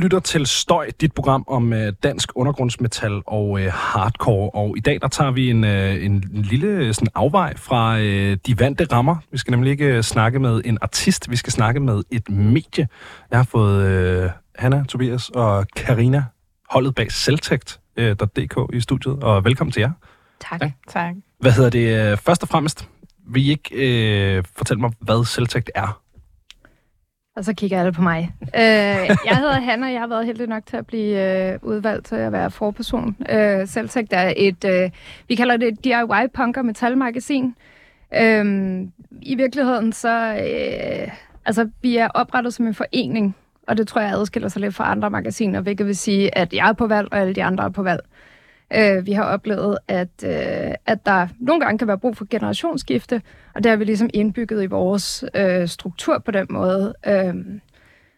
lytter til Støj, dit program om øh, dansk undergrundsmetal og øh, hardcore. Og i dag der tager vi en, øh, en lille sådan afvej fra øh, de vante rammer. Vi skal nemlig ikke øh, snakke med en artist, vi skal snakke med et medie. Jeg har fået øh, Hanna, Tobias og Karina holdet bag selvtægt.dk øh, i studiet, og velkommen til jer. Tak. tak. tak. Hvad hedder det? Øh, først og fremmest, vil I ikke øh, fortælle mig, hvad selvtægt er? Og så kigger alle på mig. øh, jeg hedder Hanna, og jeg har været heldig nok til at blive øh, udvalgt til at være forperson. Øh, Selvtægt er et, øh, vi kalder det et DIY punker metalmagasin. Øh, I virkeligheden så, øh, altså vi er oprettet som en forening, og det tror jeg adskiller sig lidt fra andre magasiner, hvilket vil sige, at jeg er på valg, og alle de andre er på valg. Øh, Øh, vi har oplevet, at, øh, at der nogle gange kan være brug for generationsskifte, og det har vi ligesom indbygget i vores øh, struktur på den måde. Øh,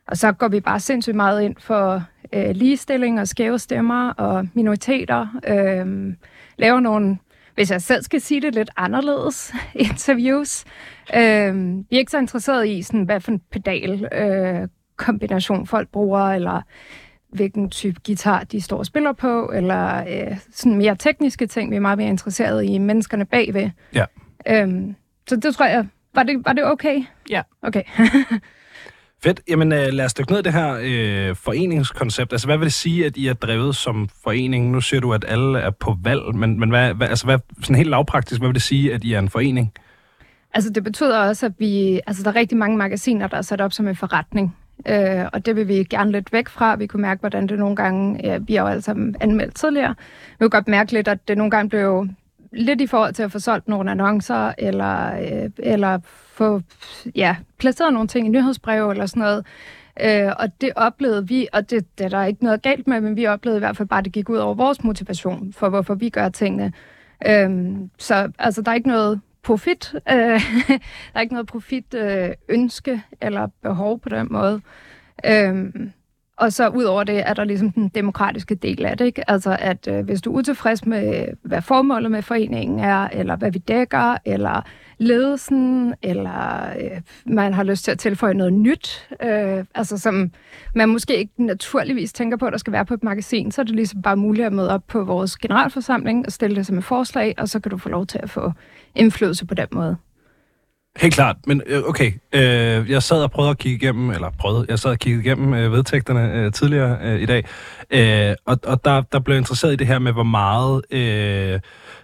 og så går vi bare sindssygt meget ind for øh, ligestilling og skæve stemmer og minoriteter. Øh, laver nogle, hvis jeg selv skal sige det lidt anderledes, interviews. Øh, vi er ikke så interesserede i, sådan, hvad for en pedal øh, kombination folk bruger, eller hvilken type guitar de står og spiller på, eller øh, sådan mere tekniske ting. Vi er meget mere interesseret i menneskerne bagved. Ja. Øhm, så det tror jeg, var det, var det okay? Ja. Okay. Fedt. Jamen øh, lad os dykke ned det her øh, foreningskoncept. Altså hvad vil det sige, at I er drevet som forening? Nu siger du, at alle er på valg, men, men hvad, hvad, altså, hvad, sådan helt lavpraktisk, hvad vil det sige, at I er en forening? Altså det betyder også, at vi, altså der er rigtig mange magasiner, der er sat op som en forretning. Øh, og det vil vi gerne lidt væk fra. Vi kunne mærke, hvordan det nogle gange, ja, vi har jo alle sammen anmeldt tidligere, vi kunne godt mærke lidt, at det nogle gange blev lidt i forhold til at få solgt nogle annoncer, eller, øh, eller få ja, placeret nogle ting i nyhedsbrev eller sådan noget. Øh, og det oplevede vi, og det, det er der ikke noget galt med, men vi oplevede i hvert fald bare, at det gik ud over vores motivation for, hvorfor vi gør tingene. Øh, så altså, der er ikke noget profit. Øh, der er ikke noget profit øh, ønske eller behov på den måde. Øh, og så ud over det er der ligesom den demokratiske del af det. Ikke? Altså at øh, hvis du er utilfreds med, hvad formålet med foreningen er, eller hvad vi dækker, eller ledelsen, eller øh, man har lyst til at tilføje noget nyt, øh, altså som man måske ikke naturligvis tænker på, at der skal være på et magasin, så er det ligesom bare muligt at møde op på vores generalforsamling og stille det som et forslag, og så kan du få lov til at få indflydelse på den måde. Helt klart, men øh, okay, øh, jeg sad og prøvede at kigge igennem, eller prøvede, jeg sad og kiggede igennem øh, vedtægterne øh, tidligere øh, i dag, øh, og, og der, der blev jeg interesseret i det her med, hvor meget øh,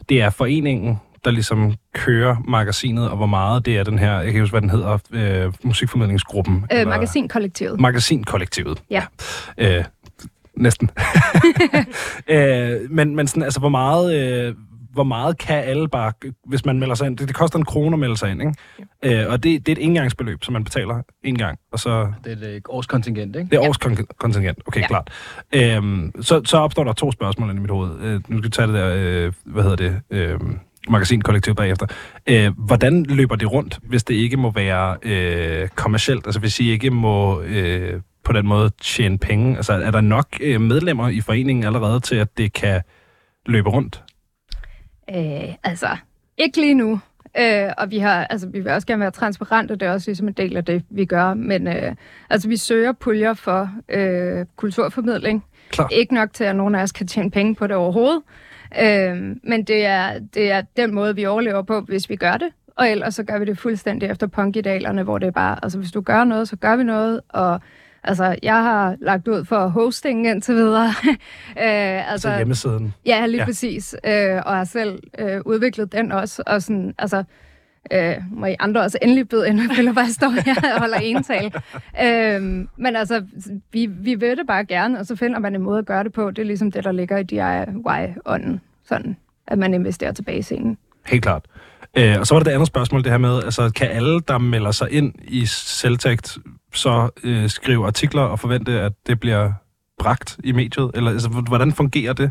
det er foreningen, der ligesom kører magasinet, og hvor meget det er den her, jeg kan huske, hvad den hedder, øh, musikformidlingsgruppen. Øh, magasinkollektivet. Magasinkollektivet, ja. ja. Øh, næsten. øh, men, men sådan, altså, hvor meget... Øh, hvor meget kan alle bare, hvis man melder sig ind? Det, det koster en krone at melde sig ind, ikke? Ja. Øh, og det, det er et engangsbeløb, som man betaler en gang. Og så, det er et årskontingent, ikke? Det er årskontingent, okay, ja. klart. Øhm, så, så opstår der to spørgsmål i mit hoved. Øh, nu skal vi tage det der, øh, hvad hedder det, øh, magasinkollektiv bagefter. Øh, hvordan løber det rundt, hvis det ikke må være øh, kommercielt? Altså hvis I ikke må øh, på den måde tjene penge? Altså er der nok øh, medlemmer i foreningen allerede til, at det kan løbe rundt? Øh, altså, ikke lige nu. Øh, og vi har, altså, vi vil også gerne være transparente, det er også ligesom en del af det, vi gør. Men øh, altså, vi søger puljer for øh, kulturformidling. Klar. Ikke nok til, at nogen af os kan tjene penge på det overhovedet. Øh, men det er, det er den måde, vi overlever på, hvis vi gør det. Og ellers så gør vi det fuldstændig efter punkidalerne, hvor det er bare, altså hvis du gør noget, så gør vi noget, og Altså, jeg har lagt ud for hosting indtil videre. øh, altså, så hjemmesiden? Ja, lige ja. præcis. Øh, og har selv øh, udviklet den også. Og sådan, altså, øh, må I andre også endelig byde ind, jeg bare står her og holder ental. øh, men altså, vi, vi vil det bare gerne, og så finder man en måde at gøre det på. Det er ligesom det, der ligger i DIY-ånden. Sådan, at man investerer tilbage i scenen. Helt klart. Øh, og så var der det andet spørgsmål, det her med, altså kan alle, der melder sig ind i selvtægt, så øh, skrive artikler og forvente, at det bliver bragt i mediet? Eller altså, hvordan fungerer det?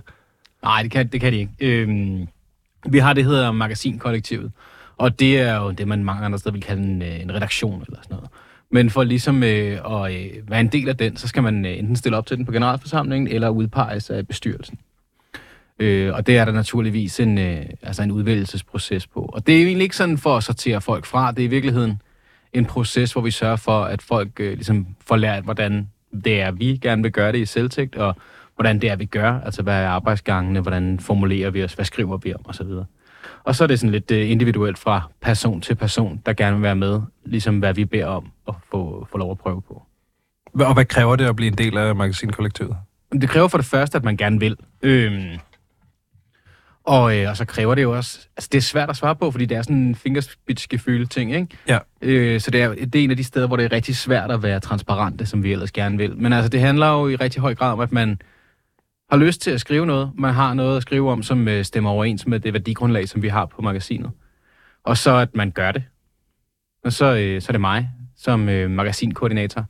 Nej, det kan, det kan de ikke. Øhm, vi har det, hedder Magasinkollektivet, og det er jo det, man mange andre steder vil kalde en, øh, en redaktion eller sådan noget. Men for ligesom øh, at øh, være en del af den, så skal man øh, enten stille op til den på generalforsamlingen, eller udpeges af bestyrelsen. Øh, og det er der naturligvis en, øh, altså en udvælgelsesproces på. Og det er egentlig ikke sådan for at sortere folk fra. Det er i virkeligheden en proces, hvor vi sørger for, at folk øh, ligesom får lært, hvordan det er, vi gerne vil gøre det i selvtægt, og hvordan det er, vi gør, altså hvad er arbejdsgangene, hvordan formulerer vi os, hvad skriver vi om, osv. Og så er det sådan lidt øh, individuelt fra person til person, der gerne vil være med, ligesom hvad vi beder om at få, få lov at prøve på. Og hvad kræver det at blive en del af magasinkollektivet? Det kræver for det første, at man gerne vil. Øhm, og, øh, og så kræver det jo også... Altså, det er svært at svare på, fordi det er sådan en fingerspidsgefylde ting, ikke? Ja. Øh, så det er, det er en af de steder, hvor det er rigtig svært at være transparente, som vi ellers gerne vil. Men altså, det handler jo i rigtig høj grad om, at man har lyst til at skrive noget. Man har noget at skrive om, som øh, stemmer overens med det værdigrundlag, som vi har på magasinet. Og så at man gør det. Og så, øh, så er det mig, som øh, magasinkoordinator,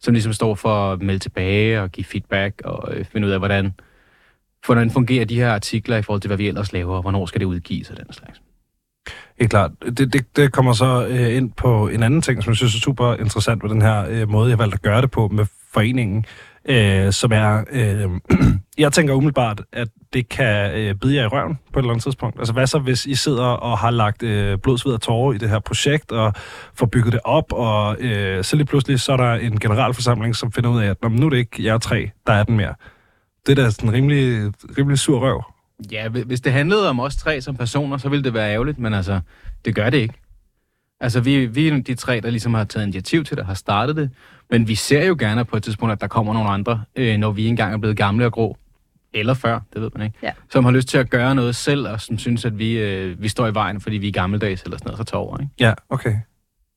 som ligesom står for at melde tilbage og give feedback og øh, finde ud af, hvordan, hvordan fungerer de her artikler i forhold til, hvad vi ellers laver, og hvornår skal det udgives og den slags. Helt klart. Det, det, det kommer så øh, ind på en anden ting, som jeg synes er super interessant ved den her øh, måde, jeg valgte at gøre det på med foreningen, øh, som er, øh, jeg tænker umiddelbart, at det kan øh, bide jer i røven på et eller andet tidspunkt. Altså hvad så, hvis I sidder og har lagt øh, blod, sved og tårer i det her projekt, og får bygget det op, og øh, så lige pludselig så er der en generalforsamling, som finder ud af, at nu er det ikke jer tre, der er den mere. Det er da sådan en rimelig, rimelig sur røv. Ja, hvi- hvis det handlede om os tre som personer, så ville det være ærgerligt, men altså, det gør det ikke. Altså, vi, vi er de tre, der ligesom har taget initiativ til det, har startet det, men vi ser jo gerne på et tidspunkt, at der kommer nogle andre, øh, når vi engang er blevet gamle og grå, eller før, det ved man ikke, Ja. som har lyst til at gøre noget selv, og som synes, at vi, øh, vi står i vejen, fordi vi er gammeldags eller sådan noget, så tager over, ikke? Ja, okay.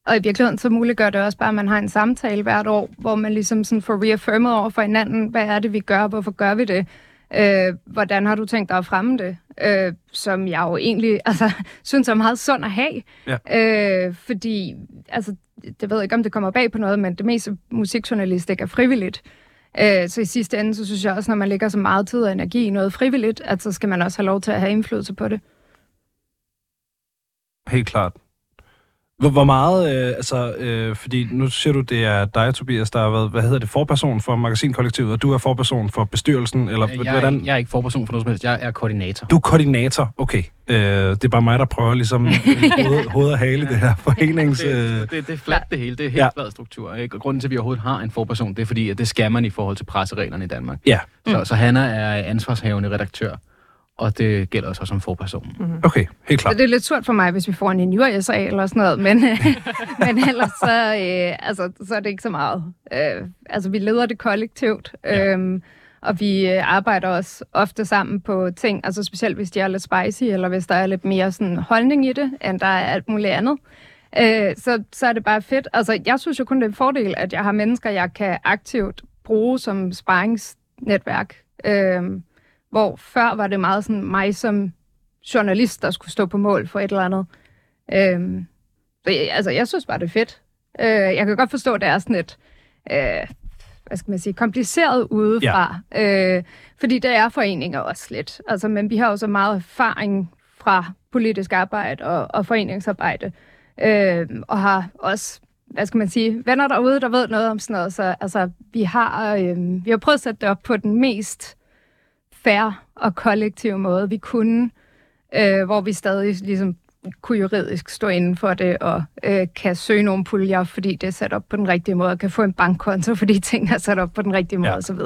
Og i virkeligheden så muliggør det også bare, at man har en samtale hvert år, hvor man ligesom sådan får reaffirmet over for hinanden, hvad er det, vi gør, hvorfor gør vi det? Øh, hvordan har du tænkt dig at fremme det? Øh, som jeg jo egentlig altså, synes er meget sund at have. Ja. Øh, fordi, altså, det ved jeg ikke, om det kommer bag på noget, men det meste musikjournalistik er frivilligt. Øh, så i sidste ende, så synes jeg også, når man lægger så meget tid og energi i noget frivilligt, at så skal man også have lov til at have indflydelse på det. Helt klart. Hvor, hvor meget, øh, altså, øh, fordi nu siger du, det er dig, Tobias, der har været, hvad hedder det, forperson for magasinkollektivet, og du er forperson for bestyrelsen, eller Jeg, hvordan? er, jeg er ikke forperson for noget som helst, jeg er koordinator. Du er koordinator, okay. Øh, det er bare mig, der prøver ligesom hoved, hoved og hale i det her forenings... Øh, det, det, det er fladt det hele, det er helt Ja. ja. flad struktur. Ikke? Og grunden til, at vi overhovedet har en forperson, det er fordi, at det skal man i forhold til pressereglerne i Danmark. ja, Så, så Hanna er ansvarshavende redaktør, og det gælder også som forperson. Mm. okay, helt Så klart. det er lidt surt for mig, hvis vi får en injuriesag eller sådan noget, men, men ellers så, øh, altså, så er det ikke så meget. Øh, altså, vi leder det kollektivt, Ja. øhm, og vi øh, arbejder også ofte sammen på ting, altså specielt hvis de er lidt spicy, eller hvis der er lidt mere sådan holdning i det, end der er alt muligt andet. Øh, så, så er det bare fedt. Altså, jeg synes jo kun, det er en fordel, at jeg har mennesker, jeg kan aktivt bruge som sparringsnetværk. Øh, hvor før var det meget sådan mig som journalist, der skulle stå på mål for et eller andet. Øhm, så jeg, altså, jeg synes bare, det er fedt. Øh, jeg kan godt forstå, at det er sådan et, øh, hvad skal man sige, kompliceret udefra. Ja. Øh, fordi det er foreninger også lidt. Altså, men vi har jo så meget erfaring fra politisk arbejde og, og foreningsarbejde. Øh, og har også, hvad skal man sige, venner derude, der ved noget om sådan noget. Så altså, vi har, øh, vi har prøvet at sætte det op på den mest fair og kollektiv måde, vi kunne, øh, hvor vi stadig ligesom kunne juridisk stå inden for det og øh, kan søge nogle puljer, fordi det er sat op på den rigtige måde, og kan få en bankkonto, fordi tingene er sat op på den rigtige måde Ja. osv.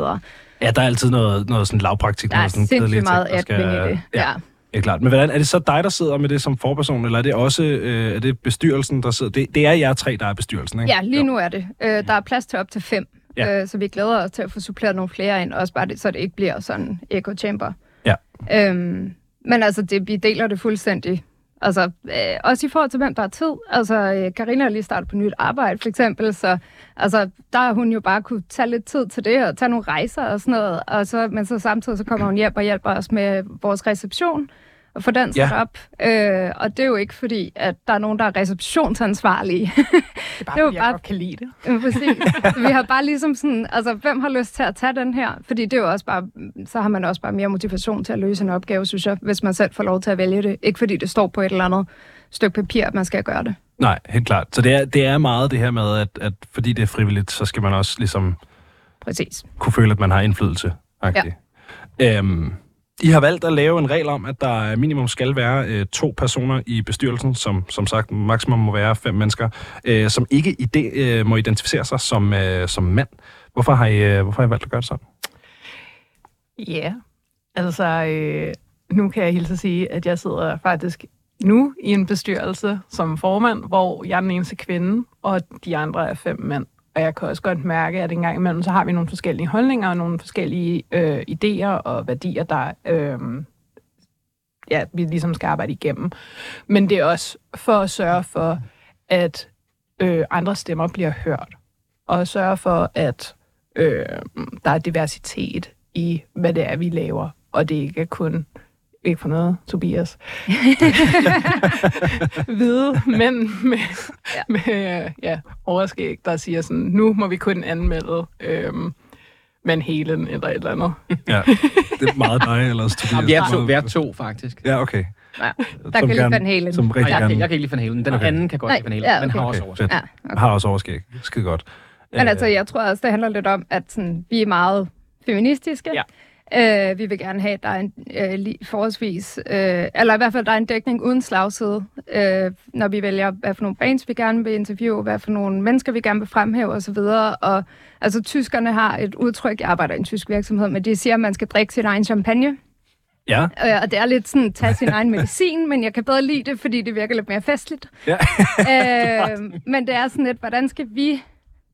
Ja, der er altid noget, noget sådan lavpraktik. Der er noget sådan sindssygt meget ting, der admin i det. Ja. Ja, ja, klart. Men hvordan, er det så dig, der sidder med det som forperson, eller er det også øh, er det bestyrelsen, der sidder? Det, det er jer tre, der er bestyrelsen, ikke? ja, lige nu er det. Øh, der er plads til op til fem, Ja. øh, så vi glæder os til at få suppleret nogle flere ind, også bare det, så det ikke bliver sådan echo chamber. Ja. Øhm, men altså, det, vi deler det fuldstændig. Altså, øh, også i forhold til, hvem der har tid. Altså, øh, Karina er lige startet på nyt arbejde, for eksempel, så altså, der har hun jo bare kunne tage lidt tid til det, og tage nogle rejser og sådan noget, og så, men så samtidig så kommer hun hjem og hjælper os med vores reception, og få den sat Ja. op. Øh, og det er jo ikke fordi, at der er nogen, der er receptionsansvarlige. Det er bare, Det var fordi jeg bare- godt kan lide det. Ja, Præcis. vi har bare ligesom sådan, altså hvem har lyst til at tage den her? Fordi det er jo også bare, så har man også bare mere motivation til at løse en opgave, synes jeg, hvis man selv får lov til at vælge det. Ikke fordi det står på et eller andet stykke papir, at man skal gøre det. Nej, helt klart. Så det er, det er meget det her med, at, at fordi det er frivilligt, så skal man også ligesom Præcis. kunne føle, at man har indflydelse. Ja. Øhm, i har valgt at lave en regel om, at der minimum skal være øh, to personer i bestyrelsen, som som sagt maksimum må være fem mennesker, øh, som ikke ide, øh, må identificere sig som, øh, som mand. Hvorfor har, I, øh, hvorfor har I valgt at gøre det sådan? Ja, yeah. altså øh, nu kan jeg hilse at sige, at jeg sidder faktisk nu i en bestyrelse som formand, hvor jeg er den eneste kvinde, og de andre er fem mænd. Og jeg kan også godt mærke, at en gang imellem, så har vi nogle forskellige holdninger og nogle forskellige øh, idéer og værdier, der øh, ja, vi ligesom skal arbejde igennem. Men det er også for at sørge for, at øh, andre stemmer bliver hørt. Og sørge for, at øh, der er diversitet i, hvad det er, vi laver. Og det ikke er kun ikke for noget, Tobias. Hvide mænd med, ja. med ja, overskæg, der siger sådan, nu må vi kun anmelde øhm, Van Halen eller et eller andet. ja, det er meget dig, eller Tobias. Ja, vi er to, vi er to faktisk. Ja, okay. Ja, der som kan lide Van Halen. Som rigtig jeg, gerne... kan, jeg kan ikke lide Van Halen. Den okay. anden kan godt lide Van Halen, ja, okay. men har også overskæg. Ja, okay. Har også overskæg. Skide godt. Men altså, jeg tror også, det handler lidt om, at sådan, vi er meget feministiske. Ja. Øh, vi vil gerne have, at der er en øh, forholdsvis, øh, eller i hvert fald, der er en dækning uden slagside, øh, når vi vælger, hvad for nogle bands vi gerne vil interviewe, hvad for nogle mennesker vi gerne vil fremhæve osv. Og altså, tyskerne har et udtryk, jeg arbejder i en tysk virksomhed, men de siger, at man skal drikke sin egen champagne. Ja. Øh, og det er lidt sådan, tage sin egen medicin, men jeg kan bedre lide det, fordi det virker lidt mere festligt. Ja. øh, men det er sådan lidt, hvordan skal vi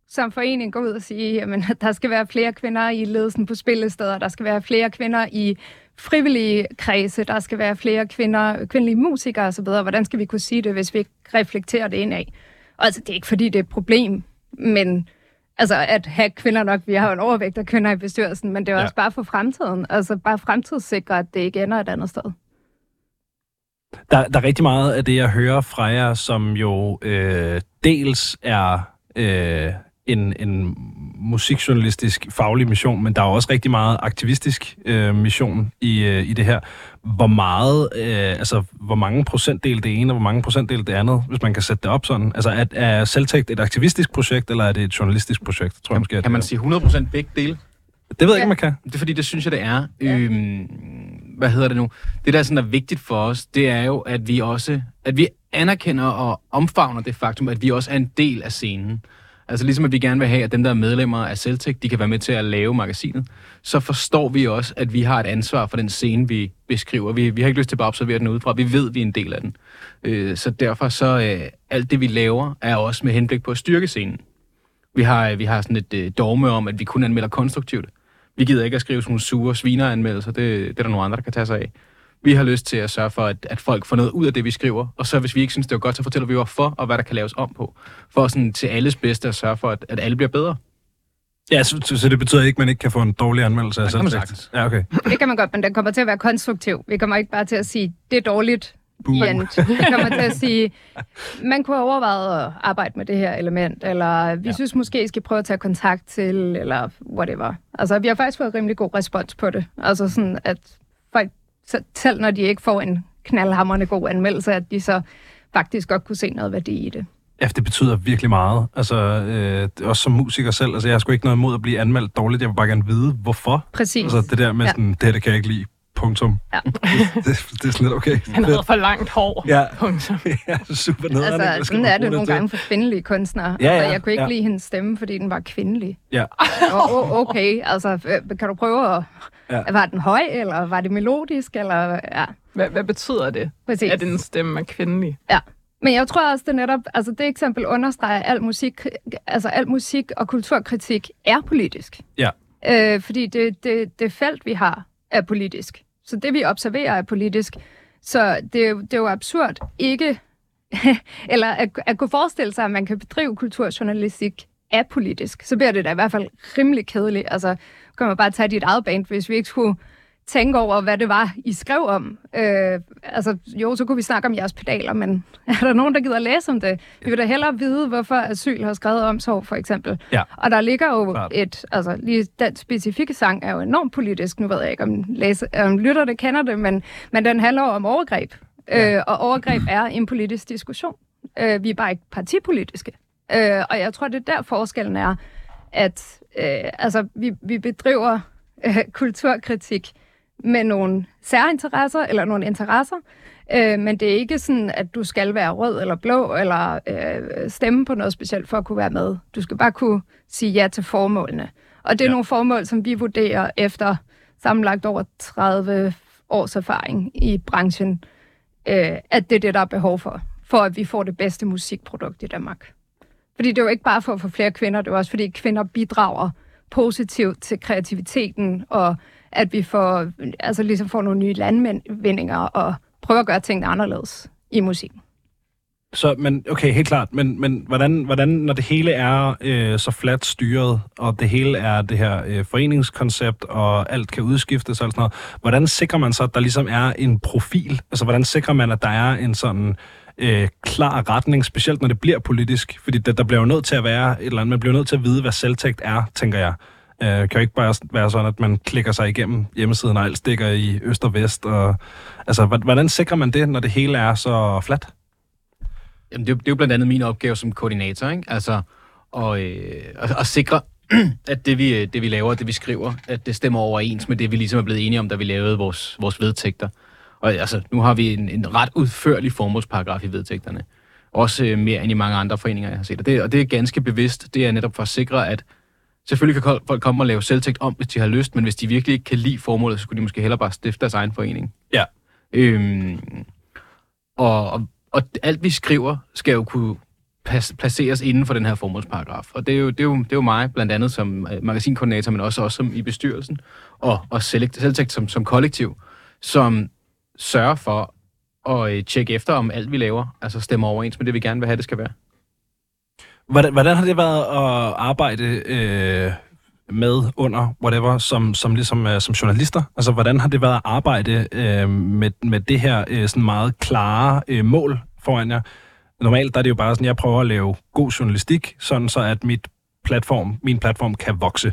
som forening gå ud og sige, at der skal være flere kvinder i ledelsen på spillesteder, der skal være flere kvinder i frivillige kredse, der skal være flere kvinder, kvindelige musikere osv. Hvordan skal vi kunne sige det, hvis vi ikke reflekterer det ind af? Og altså, det er ikke fordi, det er et problem, men altså, at have kvinder nok, vi har jo en overvægt af kvinder i bestyrelsen, men det er ja. også bare for fremtiden. Altså bare fremtidssikre, at det ikke ender et andet sted. Der, der er rigtig meget af det, jeg hører fra jer, som jo øh, dels er øh, en, en musikjournalistisk faglig mission, men der er også rigtig meget aktivistisk øh, mission i, øh, i det her. Hvor meget, øh, altså hvor mange procentdel det ene, og hvor mange procentdel det andet, hvis man kan sætte det op sådan? Altså er, er Selvtægt et aktivistisk projekt, eller er det et journalistisk projekt? Tror kan, jeg, måske, kan man sige 100% begge dele? Det ved jeg ja. ikke, man kan. Det er fordi, det synes jeg, det er. Ja. Øhm, hvad hedder det nu? Det, der er, sådan, er vigtigt for os, det er jo, at vi også at vi anerkender og omfavner det faktum, at vi også er en del af scenen. Altså ligesom at vi gerne vil have, at dem, der er medlemmer af Celtic, de kan være med til at lave magasinet, så forstår vi også, at vi har et ansvar for den scene, vi beskriver. Vi, vi har ikke lyst til at bare observere den udefra. Vi ved, at vi er en del af den. Øh, så derfor så øh, alt det, vi laver, er også med henblik på at styrke scenen. Vi har, øh, vi har sådan et øh, dogme om, at vi kun anmelder konstruktivt. Vi gider ikke at skrive sådan nogle sure svineranmeldelser. Det, det er der nogle andre, der kan tage sig af. Vi har lyst til at sørge for, at, at folk får noget ud af det, vi skriver. Og så hvis vi ikke synes, det er godt, så fortæller vi hvorfor, og hvad der kan laves om på. For sådan til alles bedste at sørge for, at, at alle bliver bedre. Ja, så, så, det betyder ikke, at man ikke kan få en dårlig anmeldelse af selvtægt? Ja, okay. Det kan man godt, men den kommer til at være konstruktiv. Vi kommer ikke bare til at sige, det er dårligt, Boom. Vi kommer til at sige, man kunne have overvejet at arbejde med det her element, eller vi ja. synes måske, I skal prøve at tage kontakt til, eller whatever. Altså, vi har faktisk fået rimelig god respons på det. Altså sådan, at så selv når de ikke får en knaldhammerne god anmeldelse, at de så faktisk godt kunne se noget værdi i det. Ja, det betyder virkelig meget. Altså, øh, også som musiker selv. Altså, jeg har sgu ikke noget imod at blive anmeldt dårligt. Jeg vil bare gerne vide, hvorfor. Præcis. Altså, det der med ja. sådan, det her, det kan jeg ikke lide. Punktum. Ja. det, det, det, er sådan lidt okay. Han havde for langt hår. Ja. Punktum. ja, super nederen. Altså, sådan er det nogle til. gange for kvindelige kunstnere. Ja, ja, altså, jeg kunne ikke ja. lide hendes stemme, fordi den var kvindelig. Ja. oh, okay, altså, kan du prøve at Ja. Var den høj, eller var det melodisk? Eller, ja. hvad, hvad betyder det, Præcis. at den stemme er kvindelig? Ja. Men jeg tror også, det netop, altså det eksempel understreger, at al musik, altså al musik og kulturkritik er politisk. Ja. Øh, fordi det, det, det felt, vi har, er politisk. Så det, vi observerer, er politisk. Så det, er det er jo absurd ikke, eller at, at kunne forestille sig, at man kan bedrive kulturjournalistik apolitisk. Så bliver det da i hvert fald rimelig kedeligt. Altså, kan man bare tage dit eget band, hvis vi ikke skulle tænke over, hvad det var, I skrev om. Øh, altså, jo, så kunne vi snakke om jeres pedaler, men er der nogen, der gider læse om det? Vi vil da hellere vide, hvorfor asyl har skrevet omsorg, for eksempel. Ja. Og der ligger jo Klart. et, altså lige den specifikke sang er jo enormt politisk. Nu ved jeg ikke, om, læse, om lytter det kender det, men, men den handler om overgreb. Ja. Øh, og overgreb er en politisk diskussion. Øh, vi er bare ikke partipolitiske. Øh, og jeg tror, det er der forskellen er, at øh, altså, vi, vi bedriver øh, kulturkritik med nogle særinteresser eller nogle interesser, øh, men det er ikke sådan, at du skal være rød eller blå eller øh, stemme på noget specielt for at kunne være med. Du skal bare kunne sige ja til formålene. Og det er ja. nogle formål, som vi vurderer efter sammenlagt over 30 års erfaring i branchen, øh, at det er det, der er behov for, for at vi får det bedste musikprodukt i Danmark. Fordi det er ikke bare for at få flere kvinder, det er også fordi kvinder bidrager positivt til kreativiteten, og at vi får, altså ligesom får nogle nye landvindinger og prøver at gøre tingene anderledes i musikken. Så, men okay, helt klart. Men, men hvordan, hvordan, når det hele er øh, så fladt styret, og det hele er det her øh, foreningskoncept, og alt kan udskiftes og sådan noget, hvordan sikrer man så, at der ligesom er en profil? Altså, hvordan sikrer man, at der er en sådan øh, klar retning, specielt når det bliver politisk? Fordi der, der bliver jo nødt til at være et eller andet, man bliver nødt til at vide, hvad selvtægt er, tænker jeg. Øh, kan jo ikke bare være sådan, at man klikker sig igennem hjemmesiden, og alt stikker i øst og vest. Og, altså, hvordan sikrer man det, når det hele er så fladt? Jamen, det, er, det er jo blandt andet min opgave som koordinator, ikke? Altså, og, øh, at, at sikre, at det vi, øh, det vi laver, det vi skriver, at det stemmer overens med det, vi ligesom er blevet enige om, da vi lavede vores, vores vedtægter. Og altså, nu har vi en, en ret udførlig formålsparagraf i vedtægterne. Også øh, mere end i mange andre foreninger, jeg har set. Og det, og det er ganske bevidst. Det er netop for at sikre, at selvfølgelig kan folk komme og lave selvtægt om, hvis de har lyst, men hvis de virkelig ikke kan lide formålet, så skulle de måske hellere bare stifte deres egen forening. Ja. Øhm, og, og og alt vi skriver skal jo kunne placeres inden for den her formålsparagraf. Og det er jo, det er jo, det er jo mig, blandt andet som øh, magasinkoordinator, men også, også som i bestyrelsen, og, og selvtægt som, som kollektiv, som sørge for at øh, tjekke efter, om alt vi laver, altså stemmer overens med det, vi gerne vil have, det skal være. Hvordan, hvordan har det været at arbejde øh, med under whatever som som ligesom øh, som journalister? Altså hvordan har det været at arbejde øh, med med det her øh, sådan meget klare øh, mål foran jer? Normalt der er det jo bare sådan jeg prøver at lave god journalistik, sådan så at mit platform, min platform kan vokse,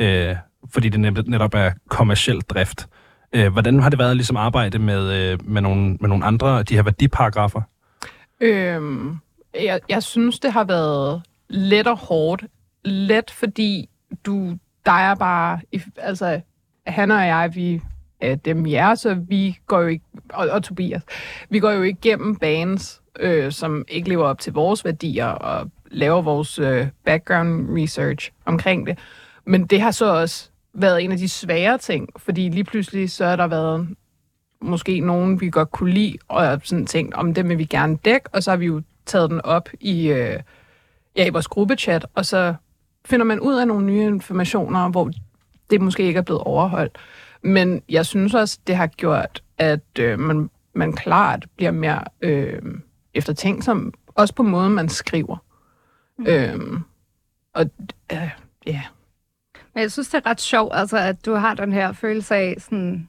Øh, fordi det netop er kommersiel drift. Uh, hvordan har det været ligesom arbejde med øh, med nogle med nogle andre af de her værdiparagrafer? Øhm, jeg, jeg synes det har været let og hårdt. Let fordi du, der er bare, altså, han og jeg, vi er dem vi er, så vi går jo ikke, og, og Tobias, vi går jo ikke igennem bands, øh, som ikke lever op til vores værdier, og laver vores øh, background research omkring det. Men det har så også været en af de svære ting, fordi lige pludselig så har der været måske nogen, vi godt kunne lide, og sådan tænkt, om dem vil vi gerne dække, og så har vi jo taget den op i, øh, ja, i vores gruppechat, og så finder man ud af nogle nye informationer, hvor det måske ikke er blevet overholdt. Men jeg synes også, det har gjort, at øh, man, man klart bliver mere øh, eftertænksom, også på måden, man skriver. Mm. Øhm, og øh, ja. Men jeg synes, det er ret sjovt, altså, at du har den her følelse af sådan,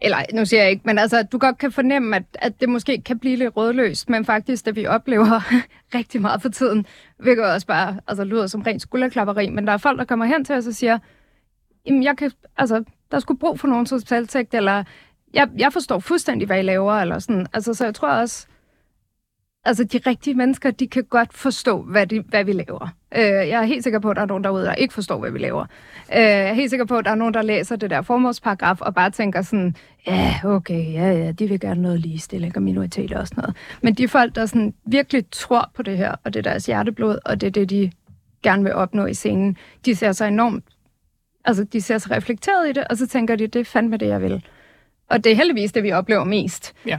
eller nu siger jeg ikke, men altså, du godt kan fornemme, at, at det måske kan blive lidt rødløst, men faktisk, det vi oplever rigtig meget for tiden, hvilket også bare altså, lyder som rent skulderklapperi, men der er folk, der kommer hen til os og siger, jamen, jeg kan, altså, der skulle brug for nogen selvtægt, eller jeg, jeg forstår fuldstændig, hvad I laver, eller sådan. Altså, så jeg tror også, altså de rigtige mennesker, de kan godt forstå, hvad, de, hvad vi laver. Øh, jeg er helt sikker på, at der er nogen derude, der ikke forstår, hvad vi laver. Øh, jeg er helt sikker på, at der er nogen, der læser det der formålsparagraf og bare tænker sådan, ja, okay, ja, ja, de vil gerne noget ligestilling og minoriteter og sådan noget. Men de folk, der sådan virkelig tror på det her, og det er deres hjerteblod, og det er det, de gerne vil opnå i scenen, de ser sig enormt, altså de ser sig reflekteret i det, og så tænker de, det er fandme det, jeg vil. Og det er heldigvis det, vi oplever mest. Ja.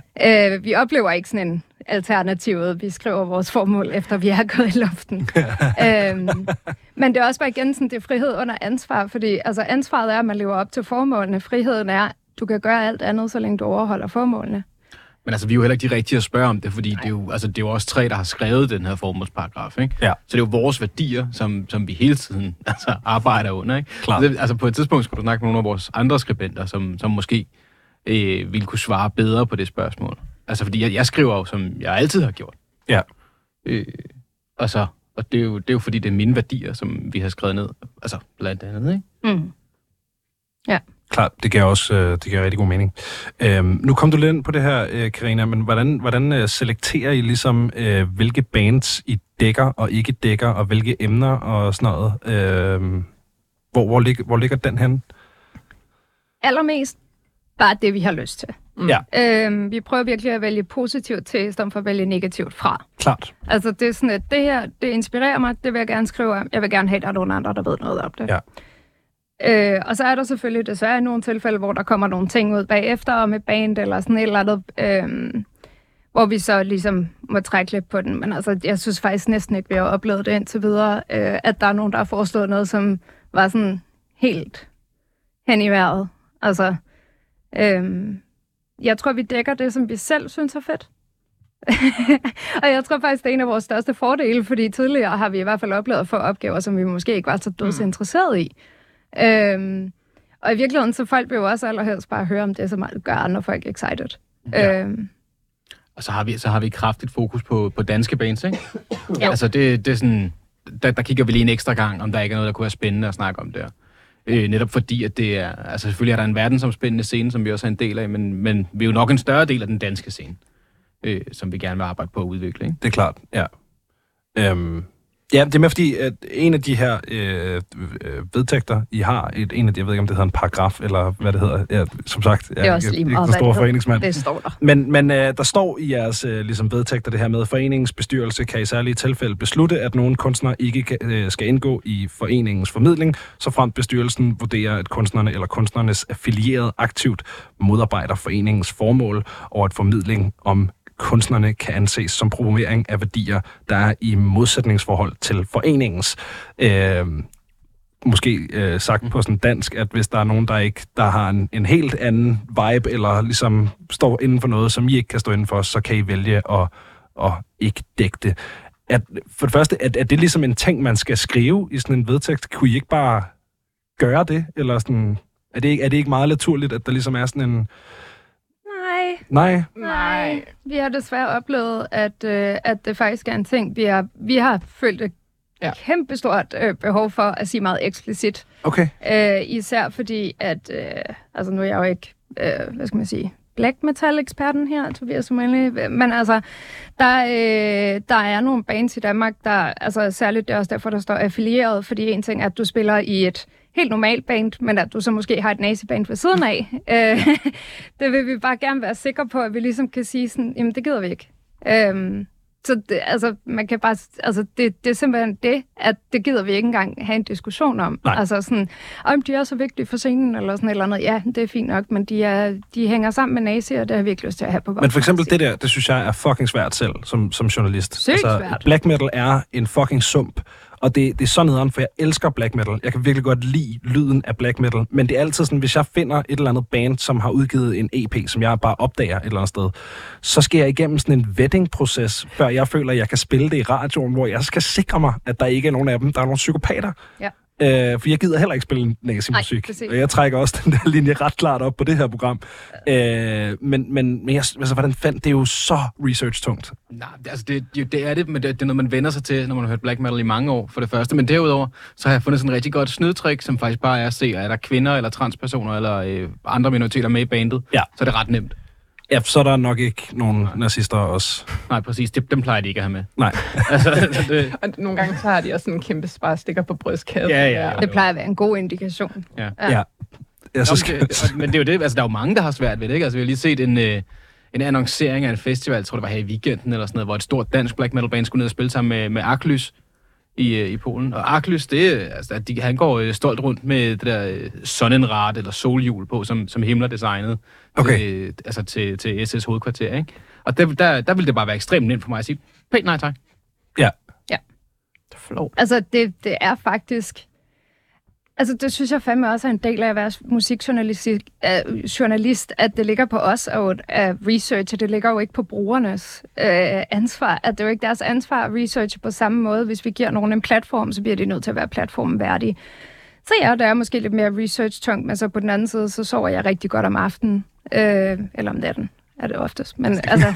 Øh, vi oplever ikke sådan en alternativet. Vi skriver vores formål, efter vi er gået i luften. øhm, men det er også bare igen sådan, det er frihed under ansvar, fordi altså, ansvaret er, at man lever op til formålene. Friheden er, du kan gøre alt andet, så længe du overholder formålene. Men altså, vi er jo heller ikke de rigtige at spørge om det, fordi det er, jo, altså, det er jo også tre, der har skrevet den her formålsparagraf, ikke? Ja. Så det er jo vores værdier, som, som vi hele tiden altså, arbejder under, ikke? Klar. Det, altså, på et tidspunkt skulle du snakke med nogle af vores andre skribenter, som, som måske øh, ville kunne svare bedre på det spørgsmål. Altså, fordi jeg, jeg skriver jo, som jeg altid har gjort. Ja. Øh, og så, og det er, jo, det er jo fordi, det er mine værdier, som vi har skrevet ned. Altså, blandt andet, ikke? Mm. Ja. Klart, det giver også øh, det giver rigtig god mening. Øhm, nu kom du lidt ind på det her, øh, Karina, men hvordan, hvordan øh, selekterer I ligesom, øh, hvilke bands I dækker og ikke dækker, og hvilke emner og sådan noget? Øh, hvor, hvor, ligger, hvor ligger den hen? Allermest bare det, vi har lyst til. Ja, Øhm, vi prøver virkelig at vælge positivt til, i stedet for at vælge negativt fra. klart. Altså, det er sådan, at det her, det inspirerer mig, det vil jeg gerne skrive om. Jeg vil gerne have, at der er nogen andre, der ved noget om det. Ja. Øh, og så er der selvfølgelig desværre nogle tilfælde, hvor der kommer nogle ting ud bagefter, og med band eller sådan et eller andet, øh, hvor vi så ligesom må trække lidt på den. Men altså, jeg synes faktisk næsten ikke, vi har oplevet det indtil videre, øh, at der er nogen, der har forestået noget, som var sådan helt hen i vejret. Altså, øh, jeg tror, vi dækker det, som vi selv synes er fedt. og jeg tror faktisk, det er en af vores største fordele, fordi tidligere har vi i hvert fald oplevet at få opgaver, som vi måske ikke var så døds interesseret i. Øhm, og i virkeligheden, så folk vil jo også allerhelst bare høre om det, som gør andre folk excited. Ja. Øhm, Og så har vi, så har vi kraftigt fokus på, på danske bands, ikke? Jo. Altså, det, det er sådan... Der, der kigger vi lige en ekstra gang, om der ikke er noget, der kunne være spændende at snakke om der. Øh, netop fordi, at det er... Altså, selvfølgelig er der en verdensomspændende scene, som vi også er en del af, men, men vi er jo nok en større del af den danske scene, øh, som vi gerne vil arbejde på at udvikle, ikke? Det er klart, ja. Øhm, ja, det er med fordi, at en af de her øh, øh, vedtægter, I har, et, en af de, jeg ved ikke, om det hedder en paragraf, eller hvad det hedder, ja, som sagt, jeg det er også lige ikke den store foreningsmand. Det står der. Men, men øh, der står i jeres øh, ligesom vedtægter det her med, at foreningens bestyrelse kan i særlige tilfælde beslutte, at nogle kunstnere ikke kan, øh, skal indgå i foreningens formidling, så fremt bestyrelsen vurderer, at kunstnerne eller kunstnernes affilieret aktivt modarbejder foreningens formål, og at formidling om kunstnerne kan anses som promovering af værdier, der er i modsætningsforhold til foreningens. Øh, måske øh, sagt på sådan dansk, at hvis der er nogen, der ikke der har en, en helt anden vibe, eller ligesom står inden for noget, som I ikke kan stå inden for, så kan I vælge at, at ikke dække det. At, for det første, at, at det ligesom en ting, man skal skrive i sådan en vedtægt? Kunne I ikke bare gøre det? Eller sådan, er, det ikke, er det ikke meget naturligt, at der ligesom er sådan en... Nej, Nej. Vi har desværre oplevet, at, øh, at det faktisk er en ting, vi har, vi har følt et Ja. kæmpestort øh, behov for at sige meget eksplicit. okay. Øh, især fordi, at, øh, altså nu er jeg jo ikke, øh, hvad skal man sige, black metal eksperten her, Tobias Sumaili, men altså, der, øh, der er nogle bands i Danmark, der, altså særligt det er også derfor, der står affilieret, fordi en ting er, at du spiller i et helt normalt band, men at du så måske har et naziband ved siden af. Øh, det vil vi bare gerne være sikre på, at vi ligesom kan sige sådan, jamen det gider vi ikke. Øh, så det, altså, man kan bare, altså, det, det er simpelthen det, at det gider vi ikke engang have en diskussion om. Nej. Altså sådan, om de er så vigtige for scenen, eller sådan et eller andet. Ja, det er fint nok, men de, er, de hænger sammen med nazi, og det har vi ikke lyst til at have på vores Men for eksempel det der, det synes jeg er fucking svært selv, som, som journalist. Altså, Sygt svært. Black metal er en fucking sump. Og det, det er sådan nederen, for jeg elsker black metal. Jeg kan virkelig godt lide lyden af black metal. Men det er altid sådan, hvis jeg finder et eller andet band, som har udgivet en EP, som jeg bare opdager et eller andet sted, så skal jeg igennem sådan en vetting-proces, før jeg føler, at jeg kan spille det i radioen, hvor jeg skal sikre mig, at der ikke er nogen af dem, der er nogle psykopater. Ja. Øh, for jeg gider heller ikke spille negativ Nej, musik. Og jeg trækker også den der linje ret klart op på det her program. Øh, men men, men jeg, altså, hvordan fandt det er jo så research-tungt. Nej, det- altså det, det, det er det, men det, det er noget, man vender sig til, når man har hørt black metal i mange år, for det første. Men derudover, så har jeg fundet sådan en rigtig godt snydtrik, som faktisk bare er at se, er der kvinder eller transpersoner eller øh, andre minoriteter med i bandet, Ja. så er det ret nemt. Ja, så er der nok ikke nogen nazister også. Nej, præcis. Det, dem plejer de ikke at have med. Nej. altså, det, Og nogle gange så har de også sådan en kæmpe sparestikker på brystkassen. Ja, ja, ja. Det plejer at være en god indikation. ja. Ja. Ja. Ja, så Nå, skal, men, det, og- men det er jo det, altså der er jo mange, der har svært ved det, ikke? Altså vi har lige set en, øh, en annoncering af en festival, jeg tror det var her i weekenden eller sådan noget, hvor et stort dansk black metal band skulle ned og spille sammen med, med Arklys i, øh, i Polen. Og Arklys, det, er, altså, de, han går øh, stolt rundt med det der øh, sonnenrad eller solhjul på, som, som Himmler designede Okay. til, altså til, til SS hovedkvarter, ikke? Og der, der, der ville det bare være ekstremt nemt for mig at sige, pænt nej tak. ja. Flov. Altså, det, det er faktisk... Altså, det synes jeg fandme også er en del af at være musikjournalist, journalist, at det ligger på os og at researche. Det ligger jo ikke på brugernes øh, ansvar. At det er jo ikke deres ansvar at researche på samme måde. Hvis vi giver nogen en platform, så bliver de nødt til at være platformen værdige. Så ja, der er måske lidt mere research-tungt, men så på den anden side, så sover jeg rigtig godt om aftenen. øh, eller om natten er det oftest. Men altså...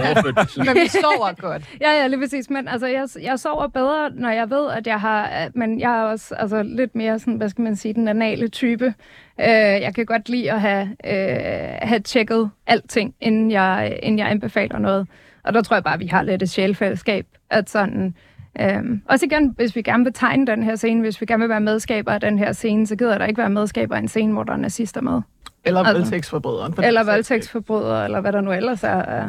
Men vi sover godt. Ja, ja, lige præcis. Men altså, jeg, jeg sover bedre, når jeg ved, at jeg har... Men jeg er også altså, lidt mere sådan, hvad skal man sige, den anale type. Øh, jeg kan godt lide at have, øh, have tjekket alting, inden jeg, inden jeg anbefaler noget. Og der tror jeg bare, at vi har lidt et sjælfællesskab, at sådan... Øhm, også igen, hvis vi gerne vil tegne den her scene, hvis vi gerne vil være medskaber af den her scene, så gider der ikke være medskaber af en scene, hvor der er nazister med. Eller Altså- voldtægtsforbryderen. Eller voldtægtsforbrydere, eller hvad der nu ellers er af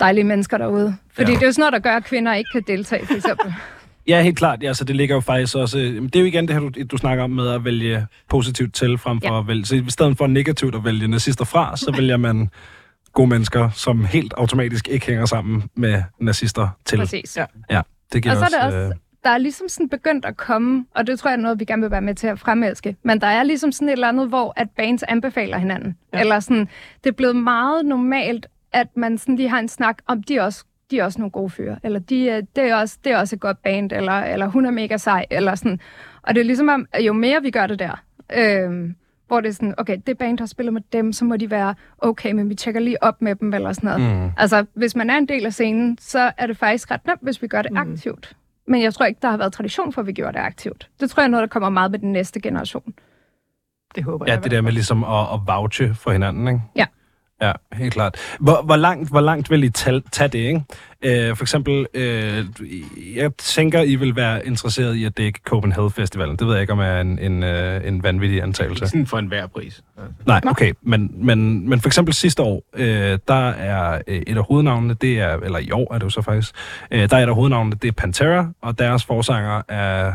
dejlige mennesker derude. Fordi Ja. det er jo sådan noget, der gør, at kvinder ikke kan deltage, for eksempel. Ja, helt klart. Ja, så det ligger jo faktisk også... Det er jo igen det her, du, du snakker om med at vælge positivt til, frem for Ja. at vælge... Så i stedet for negativt at vælge nazister fra, så vælger man gode mennesker, som helt automatisk ikke hænger sammen med nazister til. Præcis. Ja. Ja, det giver Og så er det også... også, der er ligesom sådan begyndt at komme, og det tror jeg er noget, vi gerne vil være med til at fremelske, men der er ligesom sådan et eller andet, hvor at bands anbefaler hinanden. Ja. Eller sådan, det er blevet meget normalt, at man sådan lige har en snak om, de er også, de er også nogle gode fyre, eller de, er- det, er også, det er også et godt band, eller, eller hun er mega sej, eller sådan. Og det er ligesom jo mere vi gør det der, øhm, hvor det er sådan, okay, det band har spillet med dem, så må de være okay, men vi tjekker lige op med dem, eller sådan noget. Mm. Altså, hvis man er en del af scenen, så er det faktisk ret nemt, hvis vi gør det Mm. aktivt. Men jeg tror ikke, der har været tradition for, at vi gjorde det aktivt. Det tror jeg er noget, der kommer meget med den næste generation. Det håber Ja, jeg. det der med ligesom at, at vouche for hinanden, ikke? Ja. Ja, helt klart. Hvor, hvor, langt, hvor langt vil I tage, tage det, ikke? Øh, for eksempel, øh, jeg tænker, I vil være interesseret i at dække Copenhagen Festivalen. Det ved jeg ikke, om er en, en, øh, en vanvittig antagelse. Sådan for enhver pris. Altså. Nej, okay. Men, men, men for eksempel sidste år, øh, der er øh, et af hovednavnene, det er, eller i år er det jo så faktisk, øh, der er et af hovednavnene, det er Pantera, og deres forsanger er,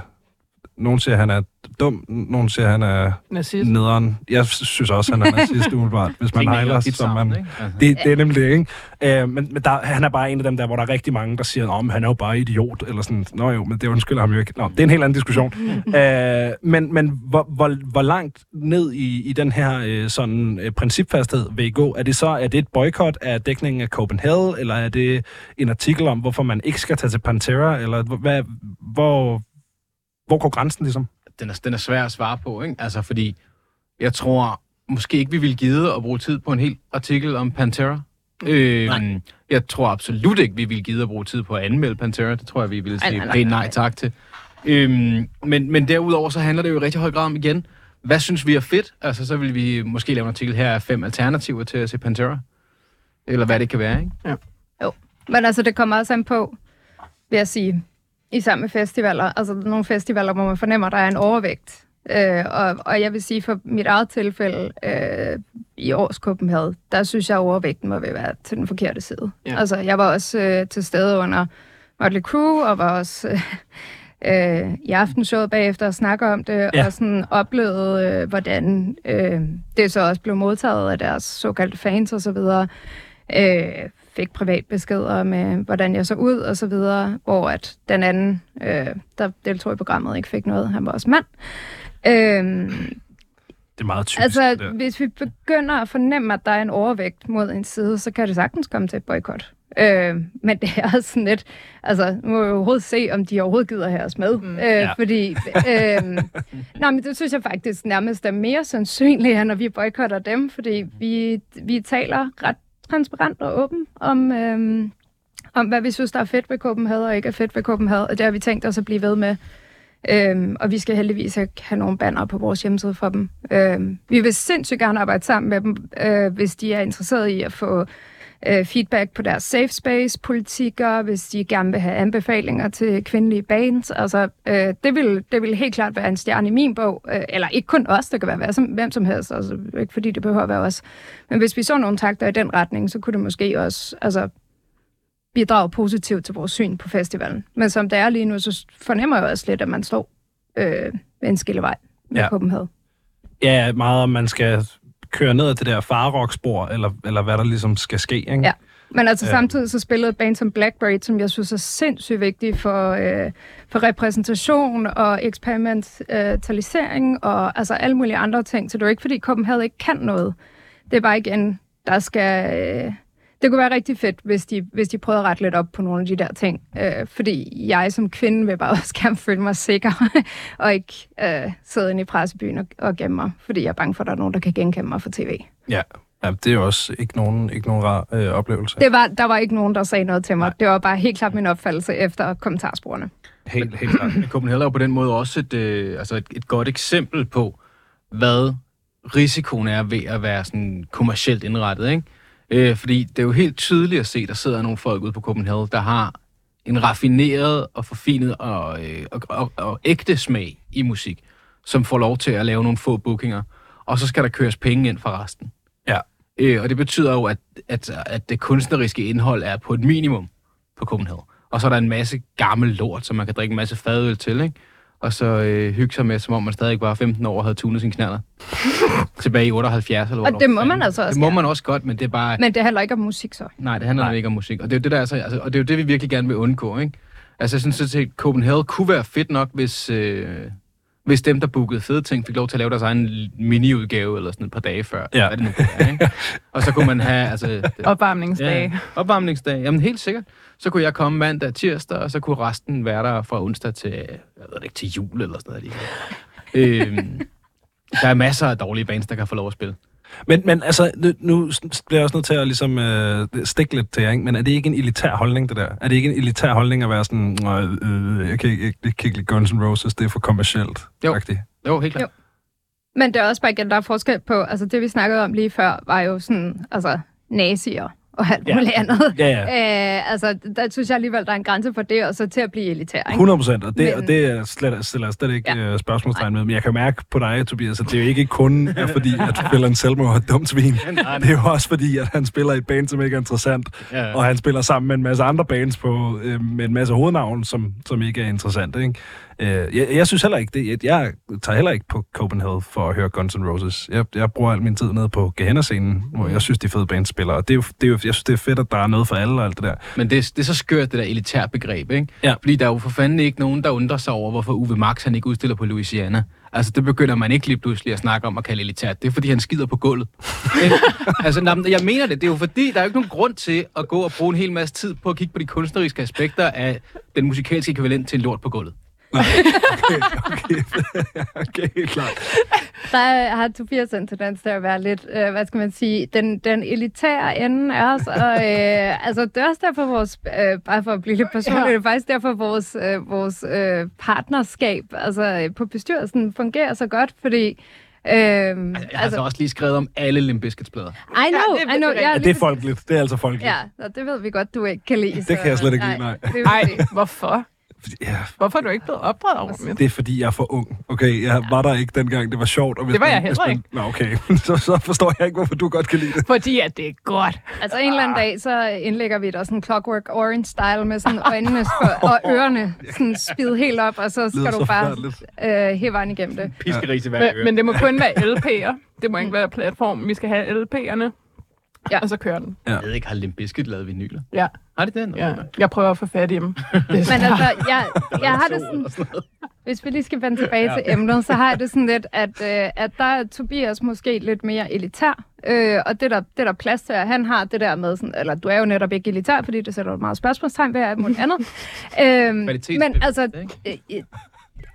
nogen siger, han er dum, nogen siger, han er Nazist. nederen. Jeg synes også, han er nazist umiddelbart, hvis man hejler, som man... ikke? Altså. Det, det er nemlig det, ikke? Øh, men men der, han er bare en af dem der, hvor der er rigtig mange, der siger, om han er jo bare idiot, eller sådan, nå jo, men det undskylder ham jo ikke. Nå, det er en helt anden diskussion. øh, men men hvor, hvor, hvor langt ned i, i den her øh, sådan øh, principfasthed vil I gå? Er det så er det et boykot af dækningen af Copenhagen, eller er det en artikel om, hvorfor man ikke skal tage til Pantera, eller hvad, hvor, hvor går grænsen ligesom? den er, den er svær at svare på, ikke? Altså, fordi jeg tror måske ikke, vi ville give at bruge tid på en hel artikel om Pantera. Øhm, jeg tror absolut ikke, vi ville give at bruge tid på at anmelde Pantera. Det tror jeg, vi ville sige nej, nej, pænt nej nej. tak til. Øhm, men, men derudover så handler det jo i rigtig høj grad om igen, hvad synes vi er fedt? Altså, så vil vi måske lave en artikel her af fem alternativer til at se Pantera. Eller hvad det kan være, ikke? Men altså, det kommer også an på, vil jeg sige, i sammen med festivaler. Altså, nogle festivaler, hvor man fornemmer, at der er en overvægt. Øh, og, og jeg vil sige, for mit eget tilfælde, øh, i års Copenhagen, der synes jeg, at overvægten må være til den forkerte side. Ja. Altså, jeg var også øh, til stede under Motley Crue, og var også øh, øh, i aftenshowet bagefter og snakke om det, ja. og sådan oplevede, øh, hvordan øh, det så også blev modtaget af deres såkaldte fans og så videre. Øh, fik privat beskeder med, hvordan jeg så ud og så videre, hvor at den anden, øh, der deltog i programmet, ikke fik noget. Han var også mand. Øh, Det er meget typisk. altså, der. hvis vi begynder at fornemme, at der er en overvægt mod en side, så kan det sagtens komme til et boykot. Øh, men det er også sådan lidt, altså, nu må vi overhovedet se, om de overhovedet gider have os med. Mm. Øh, Ja. Fordi, øh, nej, men det synes jeg faktisk nærmest er mere sandsynligt, når vi boykotter dem, fordi vi, vi taler ret transparent og åben om, øhm, om, hvad vi synes, der er fedt ved Copenhagen og ikke er fedt ved Copenhagen, og det har vi tænkt os at blive ved med. Øhm, og vi skal heldigvis ikke have nogle banner på vores hjemmeside for dem. Øhm, vi vil sindssygt gerne arbejde sammen med dem, øh, hvis de er interesseret i at få øh, feedback på deres safe space politikker, hvis de gerne vil have anbefalinger til kvindelige bands. Altså, øh, det, vil, det vil helt klart være en stjerne i min bog. Øh, eller ikke kun os, det kan være som, hvem som helst. Altså, ikke fordi det behøver at være os. Men hvis vi så nogle takter i den retning, så kunne det måske også altså, bidrage positivt til vores syn på festivalen. Men som det er lige nu, så fornemmer jeg også lidt, at man står øh, ved en skillevej med ja. Copenhagen. Ja, meget om man skal køre ned ad det der farrock-spor, eller, eller hvad der ligesom skal ske, ikke? Ja. Men altså ja. samtidig så spillede et band som Blackberry, som jeg synes er sindssygt vigtigt for, øh, for repræsentation og eksperimentalisering og altså alle mulige andre ting. Så det er jo ikke, fordi Copenhagen ikke kan noget. Det er bare igen, der skal... Øh, det kunne være rigtig fedt, hvis de, hvis de prøvede at rette lidt op på nogle af de der ting. Øh, fordi jeg som kvinde vil bare også gerne føle mig sikker, og ikke øh, sidde inde i pressebyen og, og gemme mig, fordi jeg er bange for, at der er nogen, der kan genkende mig fra tv. Ja, ja det er også ikke nogen, ikke nogen rar øh, oplevelse. Det var, der var ikke nogen, der sagde noget til mig. Det var bare helt klart min opfattelse efter kommentarsporene. Helt, helt klart. Copenhagen er på den måde også et, øh, altså et, et godt eksempel på, hvad risikoen er ved at være sådan kommercielt indrettet, ikke? Øh, fordi det er jo helt tydeligt at se, der sidder nogle folk ude på Copenhagen, der har en raffineret og forfinet og, øh, og, og, og ægte smag i musik, som får lov til at lave nogle få bookinger, og så skal der køres penge ind for resten. Ja. Øh, og det betyder jo, at, at, at det kunstneriske indhold er på et minimum på Copenhagen. Og så er der en masse gammel lort, som man kan drikke en masse fadøl til, ikke? Og så øh, hygge sig med, som om man stadig var 15 år og havde tunet sin knaller. Tilbage i 78 eller Og det må man altså også Det må gerne. man også godt, men det er bare... Men det handler ikke om musik så. Nej, det handler Nej. Nej. ikke om musik. Og det er jo det, der er så, altså, og det er jo det, vi virkelig gerne vil undgå, ikke? Altså, jeg synes, at Copenhagen kunne være fedt nok, hvis, øh, hvis dem, der bookede fede ting, fik lov til at lave deres egen mini-udgave eller sådan et par dage før. Ja. Hvad det nu være, ikke? Og så kunne man have, altså... Det, Opvarmningsdage. ja, opvarmningsdag. Jamen, helt sikkert. Så kunne jeg komme mandag, tirsdag, og så kunne resten være der fra onsdag til, jeg ved ikke, til jul eller sådan noget. øhm, der er masser af dårlige bands, der kan få lov at spille. Men, men altså, nu, nu bliver jeg også nødt til at ligesom, øh, stikke lidt til jer, ikke? men er det ikke en elitær holdning, det der? Er det ikke en elitær holdning at være sådan, øh, øh, jeg kan ikke, ikke lide Guns N' Roses, det er for kommercielt? Jo. agtigt? Jo, helt klart. Jo. Men det er også bare igen, der er forskel på, altså det vi snakkede om lige før, var jo sådan, altså nazier og alt Ja. muligt andet. Ja, ja. Øh, altså, der synes jeg alligevel, der er en grænse for det, og så til at blive elitær, ikke? 100 procent, og det, Men- og det er slet, stiller jeg slet ikke Ja. ja. uh, spørgsmålstegn med. Men jeg kan mærke på dig, Tobias, at det er jo ikke kun er fordi, at Phil Anselmo er et dumt svin. Nej, Det er jo også fordi, at han spiller i et band, som ikke er interessant. Ja. Og han spiller sammen med en masse andre bands på, øh, med en masse hovednavn, som, som ikke er interessante. Ikke? Øh, jeg, jeg synes heller ikke det. Jeg, jeg tager heller ikke på Copenhagen for at høre Guns N' Roses. Jeg, jeg bruger al min tid nede på Gehenna-scenen, hvor jeg synes, de fede bands spiller. Og det er jo, det er jo, jeg synes, det er fedt, at der er noget for alle og alt det der. Men det, er- det er så skørt, det der elitær begreb, ikke? Ja. Fordi der er jo for fanden ikke nogen, der undrer sig over, hvorfor Uwe Max han ikke udstiller på Louisiana. Altså, det begynder man ikke lige pludselig at snakke om at kalde elitært. Det er, fordi han skider på gulvet. Altså, nej, jeg mener det. Det er jo fordi, der er jo ikke nogen grund til at gå og bruge en hel masse tid på at kigge på de kunstneriske aspekter af den musikalske ekvivalent til en lort på gulvet. Okay, okay. okay helt klart. Der har Tobias en tendens til at være lidt, øh, hvad skal man sige, den, den elitære ende af os. Og, øh, altså, det er også derfor vores, øh, bare for at blive lidt personlig, Ja. det er faktisk derfor vores, øh, vores øh, partnerskab altså, på bestyrelsen fungerer så godt, fordi... Øh, Jeg har altså også lige skrevet om alle Limp Bizkits plader. I know, Ja, det I know. Ja, det er folkeligt. Det er altså folkeligt. Ja, og det ved vi godt, du ikke kan lide. Det kan jeg slet ikke lide, nej. det er fordi- hvorfor? Ja, Hvorfor er du ikke blevet opdraget ordentligt? det er fordi, jeg er for ung. Okay, jeg var der ikke dengang, det var sjovt. Og hvis Det var jeg heller man- ikke. Nå, okay. så, så forstår jeg ikke, hvorfor du godt kan lide det. Fordi at det er godt. Altså en eller anden dag, så indlægger vi der sådan Clockwork Orange-style med sådan øjnene for, og ørerne sådan spid helt op, og så skal så du bare øh, hæve vejen igennem det. Piskerig til hver Men, øre. men det må kun være LP'er. Det må ikke være platform. Vi skal have LP'erne. Ja. Og så kører den. Jeg ved ikke, har Limp Bizkit lavet vinyler? Ja, Har det det? Nå, ja. Jeg prøver at få fat i dem. Men altså, jeg, jeg har det sådan, hvis vi lige skal vende tilbage til emnet, så har jeg det sådan lidt, at, øh, at der er Tobias måske lidt mere elitær, øh, og det der, det der plads til, at han har det der med, sådan, eller du er jo netop ikke elitær, fordi det sætter meget spørgsmålstegn ved, alt muligt andet. øhm, men altså, øh, øh,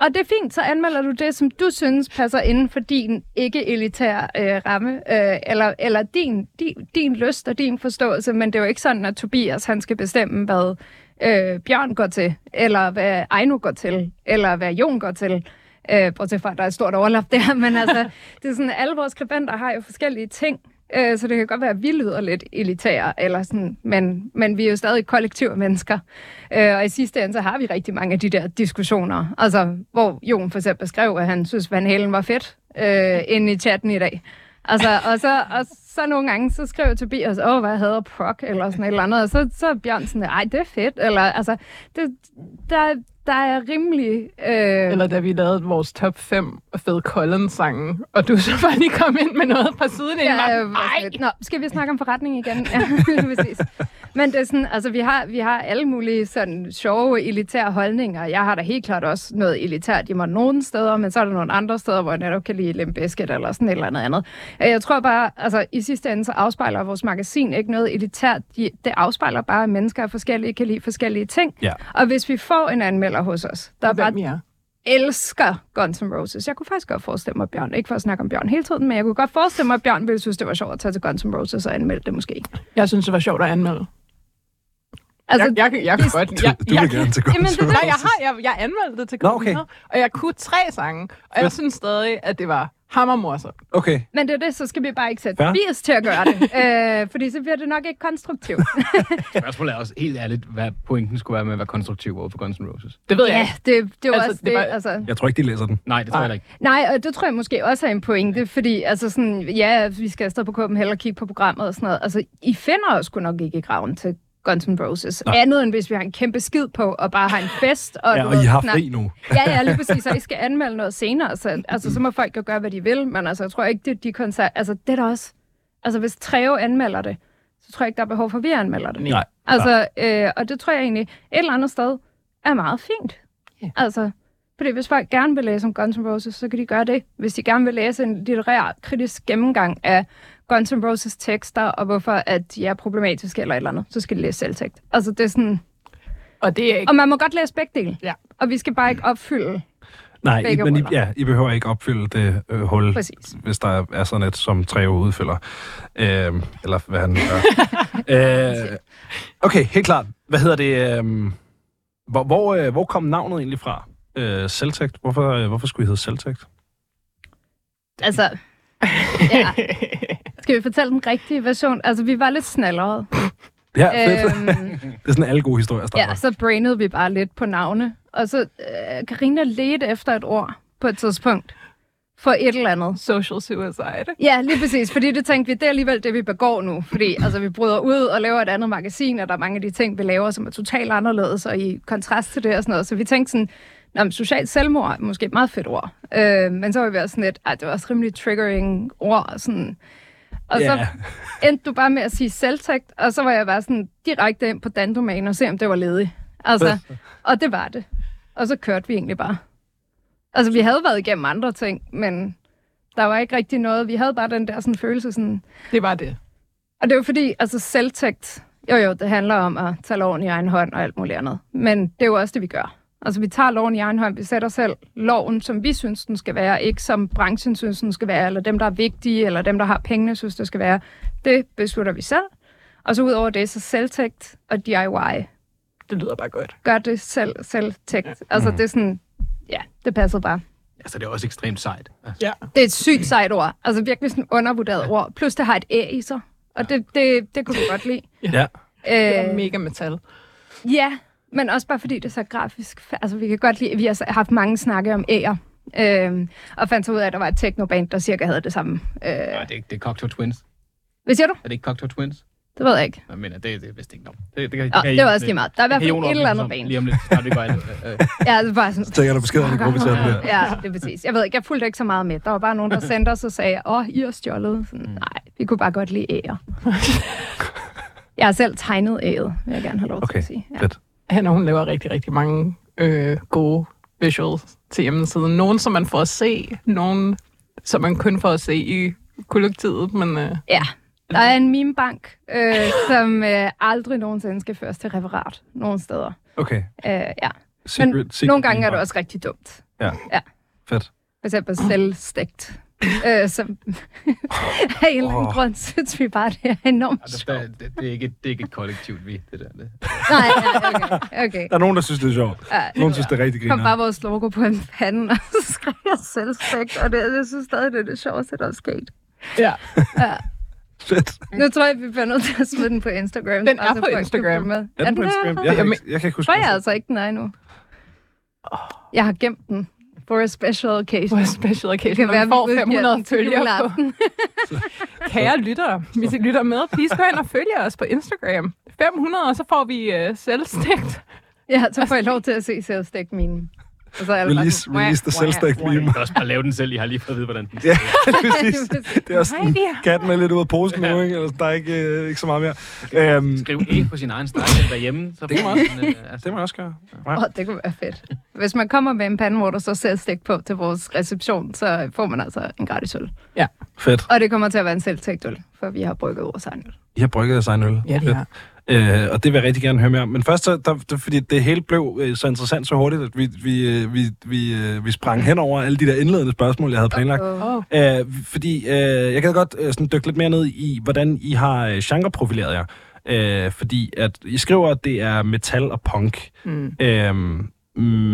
og det er fint, så anmelder du det, som du synes passer inden for din ikke-elitære øh, ramme, øh, eller, eller din, din, din lyst og din forståelse, men det er jo ikke sådan, at Tobias han skal bestemme, hvad øh, Bjørn går til, eller hvad Ejno går til, eller hvad Jon går til. Øh, bortset fra, at der er et stort overlap der, men altså, det er sådan, alle vores skribenter har jo forskellige ting, øh, så det kan godt være, at vi lyder lidt elitære, eller sådan, men, men vi er jo stadig kollektive mennesker. Øh, og i sidste ende, så har vi rigtig mange af de der diskussioner, altså, hvor Jon for eksempel skrev, at han synes, Van Halen var fedt, øh, inde i chatten i dag. Altså, og så, og så nogle gange, så skrev Tobias, åh, hvad hedder prog, eller sådan et eller andet, og så, så er Bjørn sådan, ej, det er fedt, eller, altså, det, der, der er rimelig... Øh, Eller da vi lavede vores top 5 Phil Collins-sange, og du så bare lige kom ind med noget fra siden Ja, øh, var sådan lidt, Nå, skal vi snakke om forretning igen? Ja, præcis. Men det er sådan, altså vi har, vi har alle mulige sådan sjove, elitære holdninger. Jeg har da helt klart også noget elitært i mig nogle steder, men så er der nogle andre steder, hvor jeg netop kan lide Limp Bizkit eller sådan et eller andet andet. Øh, Jeg tror bare, altså i sidste ende, så afspejler vores magasin ikke noget elitært. De, det afspejler bare, at mennesker er forskellige, kan lide forskellige ting. Ja. Og hvis vi får en anmelder hos os, der bare Hvem er. elsker Guns N' Roses. Jeg kunne faktisk godt forestille mig, Bjørn, ikke for at snakke om Bjørn hele tiden, men jeg kunne godt forestille mig, at Bjørn ville synes, det var sjovt at tage til Guns N' Roses og anmelde det måske. Jeg synes, det var sjovt at anmelde. Altså, jeg, jeg, jeg, jeg kunne det- godt... Du, Jeg, du jeg, vil gerne til Guns N' det. Nej, jeg Roses. har jeg, jeg anmeldte det til Nå, Copenhagen, okay. og jeg kunne tre sange, og jeg synes stadig, at det var Hammer morsomt. Okay. Men det er det, så skal vi bare ikke sætte Fair. bias til at gøre det. øh, fordi så bliver det nok ikke konstruktivt. Spørgsmålet er også helt ærligt, hvad pointen skulle være med at være konstruktiv over for Guns N' Roses. Det ved jeg ja, ikke. det, det er Altså, også det det. var- altså. Jeg tror ikke, de læser den. Nej, det tror jeg Nej. da ikke. Nej, og det tror jeg måske også er en pointe, fordi altså sådan, ja, vi skal afsted på Copenhagen og kigge på programmet og sådan noget. Altså, I finder os sgu nok ikke i graven til Guns N' Roses. Nej. Andet end hvis vi har en kæmpe skid på og bare har en fest. Og, Ja, og I har fri nu. Ja, ja, lige præcis. Så I skal anmelde noget senere. Så, altså, så må folk jo gøre, hvad de vil. Men altså, jeg tror ikke, det de koncert... Altså, det er der også... Altså, hvis Treo anmelder det, så tror jeg ikke, der er behov for, at vi anmelder det. Nej. Altså, øh, og det tror jeg egentlig et eller andet sted er meget fint. Ja. Altså, fordi hvis folk gerne vil læse om Guns N' Roses, så kan de gøre det. Hvis de gerne vil læse en litterær, kritisk gennemgang af Guns N' Roses tekster, og hvorfor at de er problematiske eller et eller andet, så skal de læse selvtægt. Altså, det er sådan... Og det er ikke... Og man må godt læse begge dele. Ja. Og vi skal bare ikke opfylde Nej, I, men I, ja, I behøver ikke opfylde det øh, hul, Præcis. hvis der er sådan et, som Treo udfylder. Øh, eller hvad han gør. øh, okay, helt klart. Hvad hedder det? Øh, hvor, hvor, øh, hvor kom navnet egentlig fra? Øh, Celtect. Hvorfor, øh, hvorfor skulle I hedde Celtect? Altså, ja. Skal vi fortælle den rigtige version? Altså, vi var lidt snallere. Ja, fedt. Øhm, det er sådan alle gode historier starter. ja, så brainede vi bare lidt på navne. Og så øh, Karina ledte efter et ord på et tidspunkt for et eller andet. Social suicide. Ja, lige præcis, fordi det tænkte vi, det er alligevel det, vi begår nu. Fordi altså, vi bryder ud og laver et andet magasin, og der er mange af de ting, vi laver, som er totalt anderledes, og i kontrast til det og sådan noget. Så vi tænkte sådan, Nå, men socialt selvmord er måske et meget fedt ord. Øh, men så var vi også sådan lidt, ej, det var også rimelig triggering ord. og Sådan. Og Ja. så endte du bare med at sige selvtægt, og så var jeg bare sådan direkte ind på Dandomain og se, om det var ledigt. Altså, og det var det. Og så kørte vi egentlig bare. Altså, vi havde været igennem andre ting, men der var ikke rigtig noget. Vi havde bare den der sådan, følelse sådan... Det var det. Og det jo fordi, altså selvtægt, jo jo, det handler om at tage loven i egen hånd og alt muligt andet. Men det er jo også det, vi gør. Altså, vi tager loven i egen hånd, vi sætter selv loven, som vi synes, den skal være, ikke som branchen synes, den skal være, eller dem, der er vigtige, eller dem, der har pengene, synes, det skal være. Det beslutter vi selv. Og så ud over det, så selvtægt og DIY. Det lyder bare godt. Gør det selv, selvtægt. Altså, det er sådan, ja, det passer bare. Altså, det er også ekstremt sejt. Altså, Ja. Det er et sygt sejt ord. Altså virkelig sådan undervurderet ord. Plus det har et æ i sig. Og det, det, det kunne du godt lide. Ja. Det er Øh, mega metal. ja, men også bare fordi det er så grafisk. Altså vi kan godt lide, vi har haft mange snakke om æger. Øh, og fandt så ud af, at der var et technoband, der cirka havde det samme. Øh, Nej, det er, ikke- det er Cocteau Twins. hvad siger du? Er det ikke Cocteau Twins? Det ved jeg ikke. Jeg mener, det, det er vist ikke nok. Det, det, kan, Nå, det var også lige meget. Der er i hvert fald et eller andet band. Lige om lidt, snart vi går Ja, det var bare sådan, Så tænker der beskeder i gruppechat der. Ja, det er præcis. Jeg ved ikke, jeg fulgte ikke så meget med. Der var bare nogen, der sendte os og sagde, åh, I har stjålet. Sådan, Nej, vi kunne bare godt lide æger. jeg har selv tegnet æget, vil jeg gerne have lov til Okay, at sige. Ja. fedt. Han og hun laver rigtig, rigtig mange øh, gode visuals til hjemmesiden. Nogle, som man får at se. Nogle, som man kun får at se i kollektivet. Men øh, Ja, der er en memebank, øh, som øh, aldrig nogensinde skal føres til referat nogen steder. Okay. Øh, ja. Secret, Men secret nogle gange er det også rigtig dumt. Ja. Ja. Fedt. For eksempel selvstegt. Øh, som af en eller anden grund synes vi bare, det er enormt sjovt. det, det, det, er ikke, det er ikke et kollektivt vi, det der. Det. Nej, ja, okay. okay. Der er nogen, der synes, det er sjovt. Ja, Nogen synes, det er rigtig kom bare griner. vores logo på en pande, og så skrev jeg selvstegt, og det, jeg synes stadig, det er det sjoveste, der er sket. ja, Ja. Fedt. Nu tror jeg, vi bliver nødt til at smide den på Instagram. Den er altså, på Instagram. Med. Er den på? Instagram? Jeg, ikke, jeg kan ikke huske tror jeg det. altså ikke, den er endnu. Jeg har gemt den for a special occasion. for a special occasion. kan når være, vi får vi udgiver 500 den til følgere på. Kære lyttere, hvis I lytter med, please gå ind og følge os på Instagram. 500, og så får vi øh, selvstængt. Ja, så får jeg lov til at se selvstegt mine. Og så er det Release, sådan, release the selvstænkt wah, meme. Jeg kan også bare lave den selv. I har lige fået at vide, hvordan den Ja, præcis. Det er også sådan, der. katten er lidt ude af posen nu, ikke? Eller, der er ikke, øh, ikke så meget mere. Øhm, Skriv E på sin egen start derhjemme. Så Det kan man man, øh, altså, det må jeg også gøre. Ja. Åh, det kunne være fedt. Hvis man kommer med en pande, hvor der så stik på til vores reception, så får man altså en gratis øl. Fedt. Og det kommer til at være en selvtægt øl, for vi har brygget vores egen øl. I har brygget sig en øl. Ja, det Fedt. Øh, og det vil jeg rigtig gerne høre mere om. Men først, så, der, der, fordi det hele blev øh, så interessant så hurtigt, at vi, vi, øh, vi, vi, øh, vi sprang hen over alle de der indledende spørgsmål, jeg havde planlagt. Oh. Øh, fordi øh, jeg kan godt øh, sådan dykke lidt mere ned i, hvordan I har øh, genreprofileret jer. Øh, fordi at I skriver, at det er metal og punk. Mm. Øh,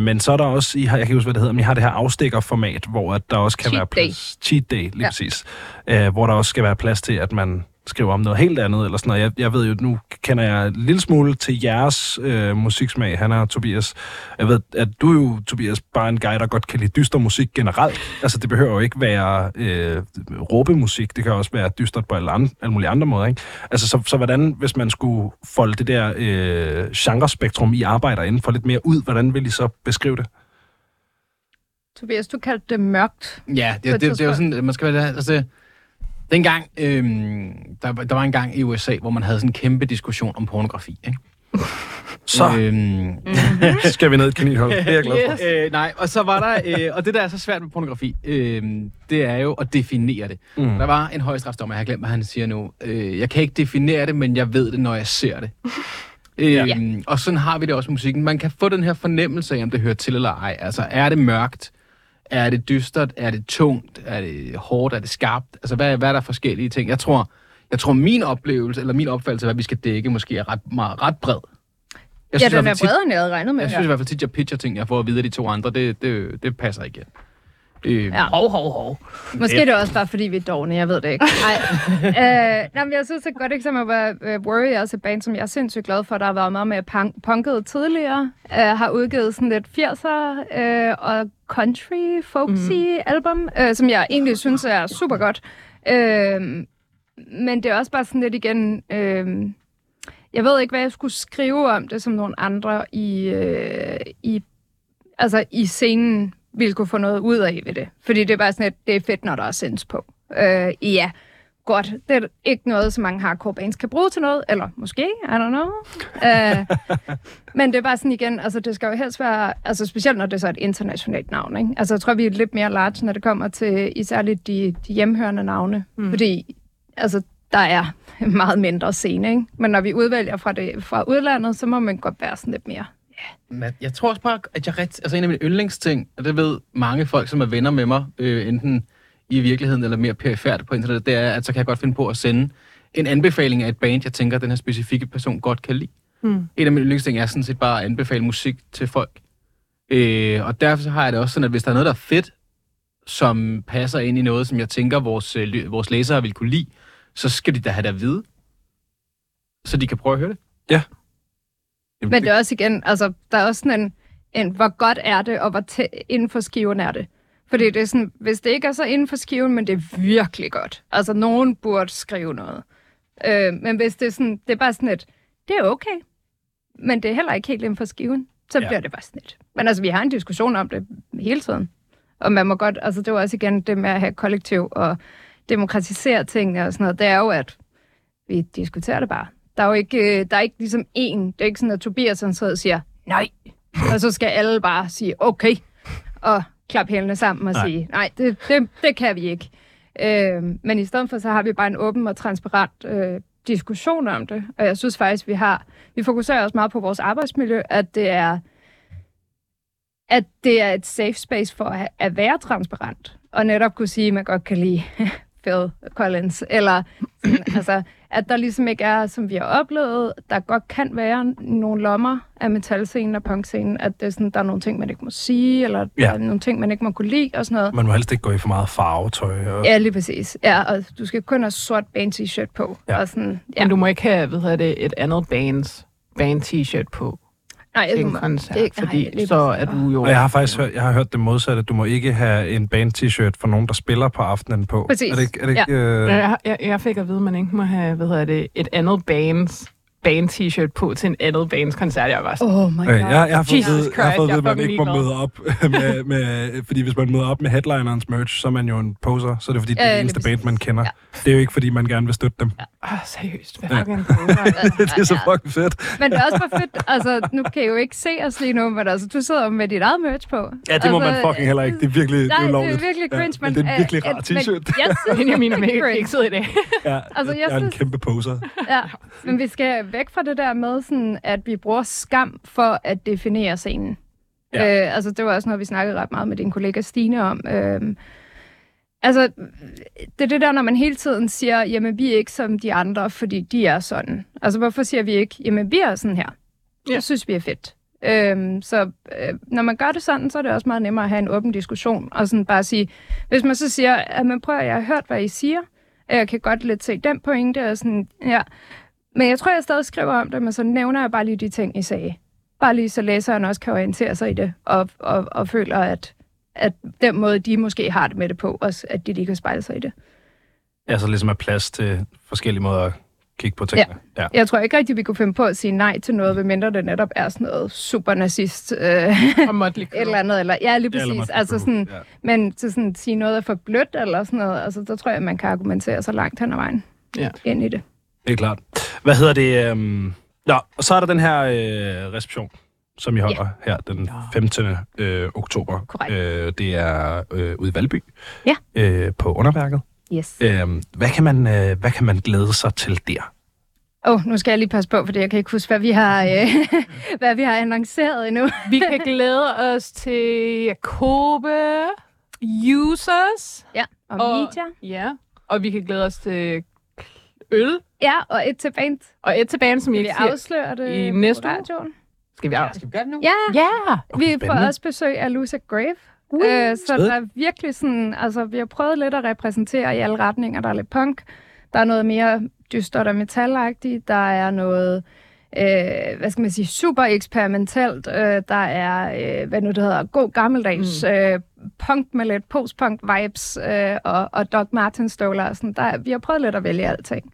Men så er der også, I har, jeg kan huske, hvad det hedder, men I har det her afstikkerformat, hvor at der også kan Cheat være day. plads... Cheat day, lige Ja. ja. præcis. Øh, hvor der også skal være plads til, at man skriver om noget helt andet, eller sådan noget. Jeg, jeg ved jo, nu kender jeg en lille smule til jeres øh, musiksmag, han er Tobias. Jeg ved, at du er jo, Tobias, bare en guy, der godt kan lide dyster musik generelt. Altså, det behøver jo ikke være øh, råbemusik, det kan også være dystert på alle, andre, alle mulige andre måder, ikke? Altså, så, så hvordan, hvis man skulle folde det der øh, genrespektrum, I arbejder inden for lidt mere ud, hvordan vil I så beskrive det? Tobias, du kaldte det mørkt. Ja, På et det, det, det er jo sådan, man skal være, altså, dengang, øhm, der, der var en gang i USA, hvor man havde sådan en kæmpe diskussion om pornografi, ikke? Så Øhm, skal vi ned i et kaninhul. Det er jeg glad for. Yes. øh, nej, og så var der, øh, og det der er så svært med pornografi, øh, det er jo at definere det. Mm. Der var en højesteretsdommer, jeg har glemt, hvad han siger nu. Øh, jeg kan ikke definere det, men jeg ved det, når jeg ser det. Øh, Ja. Og sådan har vi det også med musikken. Man kan få den her fornemmelse af, om det hører til eller ej. Altså, er det mørkt? Er det dystert? Er det tungt? Er det hårdt? Er det skarpt? Altså, hvad, hvad er der forskellige ting? Jeg tror, jeg tror min oplevelse, eller min opfattelse af, hvad vi skal dække, måske er ret, meget, ret bred. Jeg ja, i den er bredere, end jeg havde regnet med. jeg synes i hvert fald tit, jeg pitcher ting, jeg får at vide af de to andre. Det, det, det passer ikke. Øh, Ja. Hov, hov, hov. Måske er det også bare, fordi vi er dårne, jeg ved det ikke. Nej. øh, nej, men jeg synes, et godt eksempel var uh, Worry, også et band, som jeg er sindssygt glad for, der har været meget mere punk- punket tidligere, uh, har udgivet sådan lidt 80'er uh, og country, folksy mm. album, uh, som jeg egentlig synes er super godt. Uh, men det er også bare sådan lidt igen... Uh, jeg ved ikke, hvad jeg skulle skrive om det, som nogle andre i, øh, i, altså i scenen ville kunne få noget ud af ved det. Fordi det er bare sådan, at det er fedt, når der er sens på. Øh, ja, godt. Det er ikke noget, som mange hardcore bands kan bruge til noget. Eller måske, I don't know. øh, men det er bare sådan igen, altså det skal jo helst være, altså specielt når det er så et internationalt navn, ikke? Altså jeg tror, vi er lidt mere large, når det kommer til især lidt de, de hjemhørende navne. Mm. Fordi, altså der er meget mindre scene, ikke? Men når vi udvælger fra, det, fra udlandet, så må man godt være sådan lidt mere. Men jeg tror også bare, at jeg ret, altså en af mine yndlingsting, og det ved mange folk, som er venner med mig, øh, enten i virkeligheden eller mere perifært på internettet, det er, at så kan jeg godt finde på at sende en anbefaling af et band, jeg tænker, at den her specifikke person godt kan lide. Mm. En af mine yndlingsting er sådan set bare at anbefale musik til folk. Øh, og derfor så har jeg det også sådan, at hvis der er noget, der er fedt, som passer ind i noget, som jeg tænker, vores, øh, vores læsere vil kunne lide, så skal de da have det at vide, så de kan prøve at høre det. Jamen, Men det er også igen, altså, der er også sådan en, en hvor godt er det, og hvor tæ- inden for skiven er det. Fordi det er sådan, hvis det ikke er så inden for skiven, men det er virkelig godt. Altså, nogen burde skrive noget. Øh, men hvis det er sådan, det er bare sådan et, det er okay, men det er heller ikke helt inden for skiven, så Ja. bliver det bare sådan et. Men altså, vi har en diskussion om det hele tiden. Og man må godt, altså det var også igen det med at have kollektiv og demokratisere ting og sådan noget, det er jo, at vi diskuterer det bare. Der er jo ikke, øh, der er ikke ligesom en, det er ikke sådan, at Tobias han sidder og siger, nej, og så skal alle bare sige, okay, og klappe hælene sammen og Nej. nej. sige, nej, det, det, det kan vi ikke. Øh, men i stedet for, så har vi bare en åben og transparent øh, diskussion om det, og jeg synes faktisk, vi har, vi fokuserer også meget på vores arbejdsmiljø, at det er, at det er et safe space for at, at være transparent, og netop kunne sige, at man godt kan lide Phil Collins, eller sådan, altså, at der ligesom ikke er, som vi har oplevet, der godt kan være nogle lommer af metalscenen og punkscenen, at det er sådan, der er nogle ting, man ikke må sige, eller Ja. der er nogle ting, man ikke må kunne lide, og sådan noget. Man må helst ikke gå i for meget farvetøj. Og... Ja, lige præcis. Ja, og du skal kun have sort band t-shirt på. Ja. Og sådan, ja. Men du må ikke have, hvad hedder det, et andet bands band t-shirt på Nej, til du en koncert, det- nej, fordi lige så er du jo... Og jeg har faktisk hørt, jeg har hørt det modsatte. Du må ikke have en band-t-shirt for nogen, der spiller på aftenen på. Præcis. Er det ikke, er det Ja. ikke øh... Jeg, jeg, jeg fik at vide, at man ikke må have, hvad hedder det, et andet bands band t-shirt på til en andet bands koncert. Jeg var sådan, Oh my god. Okay, jeg, jeg har fået Jesus at vide, jeg har fået at jeg er at man ikke må møde op med, med, fordi hvis man møder op med headlinerens merch, så er man jo en poser, så er det fordi, det er Ja, det eneste band, man kender. Ja. Det er jo ikke, fordi man gerne vil støtte dem. Ah, seriøst, hvad fucking det er så fucking fedt. Men det er også bare fedt, altså, nu kan I jo ikke se os lige nu, men altså, du sidder med dit eget merch på. Ja, det må altså, man fucking heller ikke. Det er virkelig det Nej, er det ulovligt. er virkelig cringe, ja, men... men det er en virkelig øh, rar men t-shirt. Jeg synes, er det er mega cringe. kikset i dag. Ja, Altså, jeg jeg er en synes- kæmpe poser. Ja, men vi skal væk fra det der med, sådan, at vi bruger skam for at definere scenen. Ja. Øh, altså, det var også noget, vi snakkede ret meget med din kollega Stine om. Øh, altså, det er det der, når man hele tiden siger, jamen, vi er ikke som de andre, fordi de er sådan. Altså, hvorfor siger vi ikke, jamen, vi er sådan her. Ja. Synes vi er fedt. Øhm, så øh, når man gør det sådan, så er det også meget nemmere at have en åben diskussion, og sådan bare sige, hvis man så siger, at man prøver, jeg har hørt, hvad I siger, jeg kan godt lidt se den pointe, og sådan, ja. Men jeg tror, jeg stadig skriver om det, men så nævner jeg bare lige de ting, I sagde. Bare lige så læseren også kan orientere sig i det, og, og, og føler, at, at den måde, de måske har det med det på, også at de lige kan spejle sig i det. Altså ligesom er plads til forskellige måder at kigge på tingene. Ja. ja. Jeg tror ikke rigtig, vi kunne finde på at sige nej til noget, medmindre det netop er sådan noget super nazist øh, et eller andet. Eller, ja, lige præcis. Motley Altså sådan, ja. Men til sådan at sige noget er for blødt eller sådan noget, altså, der tror jeg, man kan argumentere så langt hen ad vejen Ja. ind i det. Det er klart. Hvad hedder det? Øhm... Nå, og så er der den her øh, reception, som I holder ja. her den 15. Øh, oktober. Korrekt. Øh, det er øh, ude i Valby. Ja. Øh, på underværket. Yes. Øh, hvad, kan man, øh, hvad kan man glæde sig til der? Åh, oh, nu skal jeg lige passe på, fordi jeg kan ikke huske, hvad vi har, øh, hvad vi har annonceret endnu. Vi kan glæde os til Jakobe, users, Ja, og, Og- media. ja, og vi kan glæde os til øl, Ja, og et til band. og et tilbage, som Vil jeg vi ikke siger. afsløre det i næste uge? Skal vi af? Skal vi gøre det nu? Ja, Ja! Okay, vi får spændende. også besøg af Lucia Grave. Uh, Øh, så der er virkelig sådan, altså vi har prøvet lidt at repræsentere i alle retninger. Der er lidt punk, der er noget mere dystert og metalagtigt, der er noget, øh, hvad skal man sige, super eksperimentelt, øh, der er, øh, hvad nu det hedder, god gammeldags mm. øh, punk med lidt post-punk vibes øh, og, og Doc Martin støvler og sådan. Der, er- vi har prøvet lidt at vælge alting.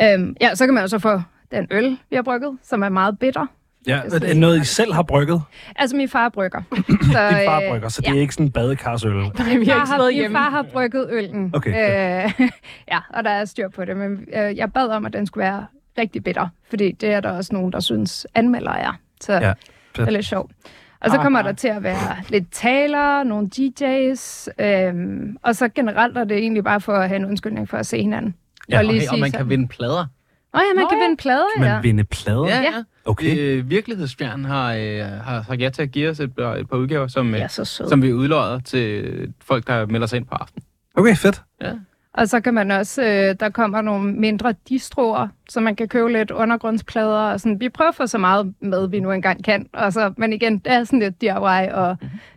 Øhm, ja, så kan man også få den øl, vi har brygget, som er meget bitter. Ja, er det noget, I selv har brygget? Altså, min far brygger. Så, Din far øh, brygger, så det ja. er ikke sådan en badekarsøl. Nej, vi har Far ikke har, min hjemme. far har brygget øllen. Okay, Øh, ja, og der er styr på det. Men øh, jeg bad om, at den skulle være rigtig bitter. Fordi det er der også nogen, der synes anmelder er. Så Ja, det er lidt sjovt. Og så Ah, kommer ah. der til at være lidt taler, nogle DJ's, øhm, og så generelt er det egentlig bare for at have en undskyldning for at se hinanden. Ja, og lige Okay, og sige man sådan, kan vinde plader. Åh ja, man Nå kan ja. vinde plader, Kan man ja. vinde plader? Ja, Ja. ja. Okay. Øh, Virkelighedsfjern har, øh, har sagt ja til at give os et, par- et par udgaver, som, Ja, øh, sød. som vi udlodder til folk, der melder sig ind på aften. Okay, fedt. Ja. Og så kan man også, øh, der kommer nogle mindre distroer, så man kan købe lidt undergrundsplader. Og sådan. Vi prøver at få så meget med, vi nu engang kan. Og så, men igen, det er sådan lidt DIY, og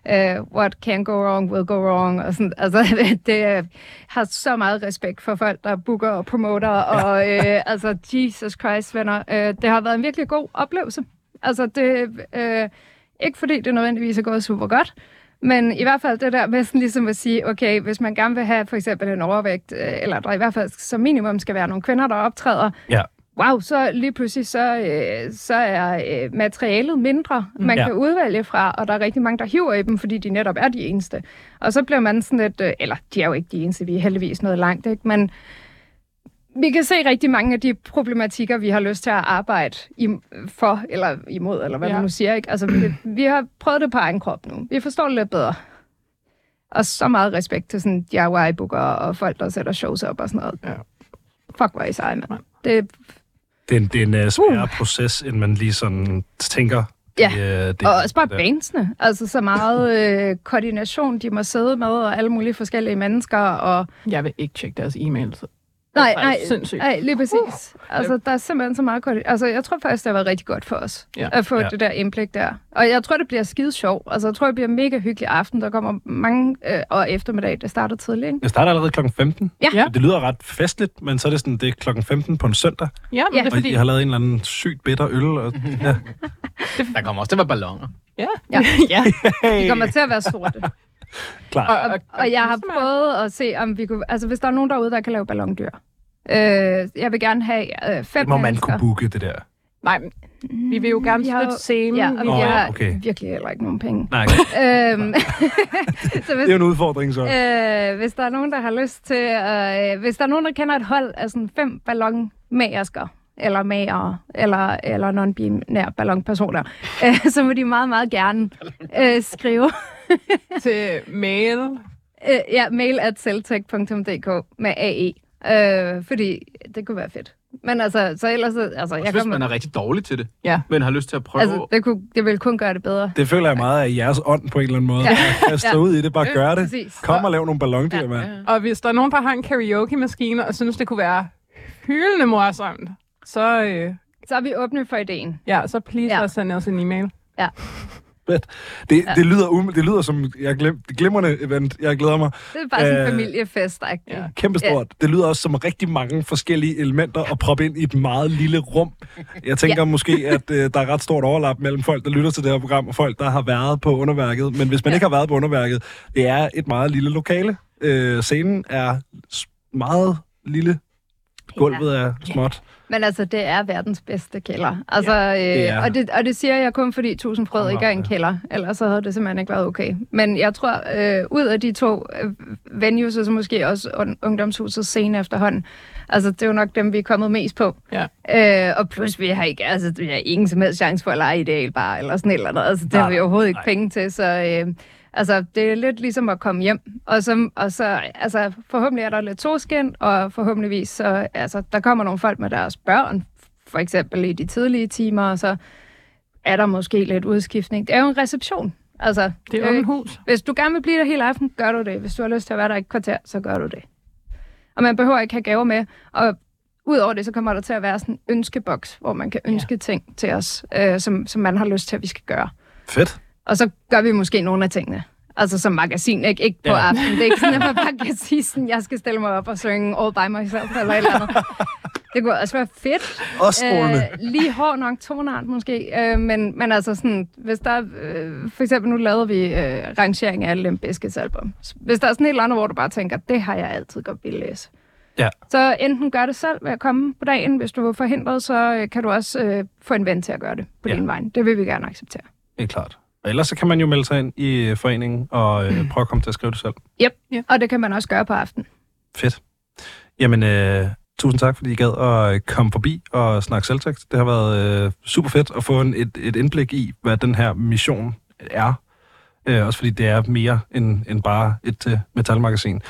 øh, what can go wrong will go wrong. Og sådan, altså, det øh, har så meget respekt for folk, der booker og promoter. Og øh, altså, Jesus Christ, venner. Øh, det har været en virkelig god oplevelse. Altså, det øh, ikke fordi det nødvendigvis er gået super godt, men i hvert fald det der med sådan ligesom at sige, okay, hvis man gerne vil have for eksempel en overvægt, øh, eller der i hvert fald som minimum skal være nogle kvinder, der optræder, Ja. wow, så lige pludselig så, øh, så er øh, materialet mindre, man Ja. kan udvælge fra, og der er rigtig mange, der hiver i dem, fordi de netop er de eneste. Og så bliver man sådan lidt, øh, eller de er jo ikke de eneste, vi er heldigvis noget langt, ikke? men vi kan se rigtig mange af de problematikker, vi har lyst til at arbejde i, for, eller imod, eller hvad ja. Man nu siger. Ikke? Altså, vi, vi har prøvet det på egen krop nu. Vi forstår det lidt bedre. Og så meget respekt til sådan DIY-booker og folk, der sætter shows op og sådan noget. Ja. Fuck, hvor er I seje, mand. Det, Det er en, det er en uh, sværere uh. proces, end man lige sådan tænker. Ja, Det, uh, det, og også bare bandsene. Altså så meget øh, koordination, de må sidde med, og alle mulige forskellige mennesker. Og... Jeg vil ikke tjekke deres e-mails. Nej, Det nej, sindssygt. nej, lige præcis. Altså, der er simpelthen så meget koordination. Altså, jeg tror faktisk, det har været rigtig godt for os, Ja. at få Ja. det der indblik der. Og jeg tror, det bliver skide sjov. Altså, jeg tror, det bliver en mega hyggelig aften. Der kommer mange øh, og eftermiddag. Det starter tidligt, ikke? Det starter allerede kl. 15. Ja. Ja. Det lyder ret festligt, men så er det sådan, det er kl. 15 på en søndag, Ja, men Ja. det er og fordi... I har lavet en eller anden sygt bitter øl. Og, ja. Der kommer også til at være ballonger. Ja. Ja. ja. De kommer til at være sorte. Klar. Og, Og, og jeg har prøvet at se, om vi kunne... Altså, hvis der er nogen derude, der kan lave ballondyr. Øh, jeg vil gerne have øh, fem må man mennesker. kunne booke, det der. Nej, men vi vil jo gerne har støtte jo- scenen. Ja, og Vi vil- har okay. virkelig heller ikke nogen penge. Nej, øhm, så hvis, det er jo en udfordring så. øh, hvis der er nogen, der har lyst til... Øh, hvis der er nogen, der kender et hold af sådan fem ballonmagersker, eller mager, eller, eller non-binære ballonpersoner, øh, så må de meget, meget gerne øh, skrive til mail. øh, ja, mail at celtech.dk med AE, øh, fordi det kunne være fedt. Men altså, så ellers... Altså, Også jeg hvis kommer, man er rigtig dårlig til det, Ja. men har lyst til at prøve. altså det, kunne, det ville kun gøre det bedre. Det føler jeg meget af jeres ånd på en eller anden måde. Ja. Ja. Kaste Ja. ud i det, bare gør det. Præcis. Kom og lav nogle ballondyr, Ja. mand. Og hvis der er nogen, der har en karaoke-maskine og synes, det kunne være hyldende morsomt, så, øh, Så er vi åbne for ideen. ja, så please ja. send os en e-mail. Ja. Fedt. Det, det, lyder, um, det lyder som jeg glem, det glimrende event. Jeg glæder mig. Det er bare sådan en Øh, familiefest, ikke? ja. Kæmpestort. Det lyder også som rigtig mange forskellige elementer at proppe ind i et meget lille rum. Jeg tænker ja. måske, at øh, der er ret stort overlap mellem folk, der lytter til det her program, og folk, der har været på underværket. Men hvis man ja. ikke har været på underværket, det er et meget lille lokale. Øh, scenen er meget lille. Gulvet er småt. Men altså, det er verdens bedste kælder. Altså, ja, det øh, og, det, og det siger jeg kun, fordi Tusind Frød ikke er en kælder. Ellers så havde det simpelthen ikke været okay. Men jeg tror, øh, ud af de to øh, venues, og så måske også un- ungdomshusets scene efterhånden, altså, det er jo nok dem, vi er kommet mest på. Ja. Øh, og plus, vi har ikke, altså, vi har ingen som helst chance for at lege ideal bare, eller sådan eller andet. Altså, det har Nej, vi overhovedet ikke nej. penge til, så... Øh, Altså, det er lidt ligesom at komme hjem, og så, og så altså, forhåbentlig er der lidt solskin, og forhåbentligvis, så, altså, der kommer nogle folk med deres børn, for eksempel i de tidlige timer, og så er der måske lidt udskiftning. Det er jo en reception. Altså, Det er øh, hus. hvis du gerne vil blive der hele aften, gør du det. Hvis du har lyst til at være der i et kvarter, så gør du det. Og man behøver ikke have gaver med, og Udover det, så kommer der til at være sådan en ønskeboks, hvor man kan ønske ja. ting til os, øh, som, som man har lyst til, at vi skal gøre. Fedt. Og så gør vi måske nogle af tingene. Altså som magasin, ikke, ikke på Ja. ja. aften. Det er ikke sådan, at man bare kan sige sådan, jeg skal stille mig op og synge All By Myself eller et eller andet. Det kunne også være fedt. Også. Øh, lige hård nok tonart måske. Øh, men, men altså sådan, hvis der er, øh, for eksempel nu lavede vi øh, rangering af alle Limp Bizkits album. Hvis der er sådan et eller andet, hvor du bare tænker, det har jeg altid godt ville læse. Ja. Så enten gør det selv ved at komme på dagen. Hvis du er forhindret, så øh, kan du også øh, få en ven til at gøre det på Ja. din vej. Det vil vi gerne acceptere. Helt klart. Og ellers så kan man jo melde sig ind i øh, foreningen og øh, prøve at komme til at skrive det selv. Yep. Ja. Og det kan man også gøre på aften. Fedt. Jamen, øh, tusind tak, fordi I gad at øh, komme forbi og snakke selvtekst. Det har været øh, super fedt at få en, et, et indblik i, hvad den her mission er. Øh, også fordi det er mere end, end bare et øh, metalmagasin.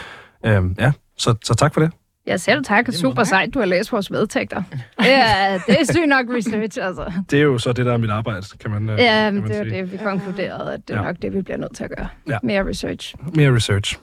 Øh, ja, så, så tak for det. Ja, selv tak. Super sejt, du har læst vores vedtægter. Ja, det er sygt nok research, altså. Det er jo så det, der er mit arbejde, kan man, øh, Ja, kan man det er sige. det, vi konkluderede, at det er Ja. nok det, vi bliver nødt til at gøre. Ja. Mere research. Mere research.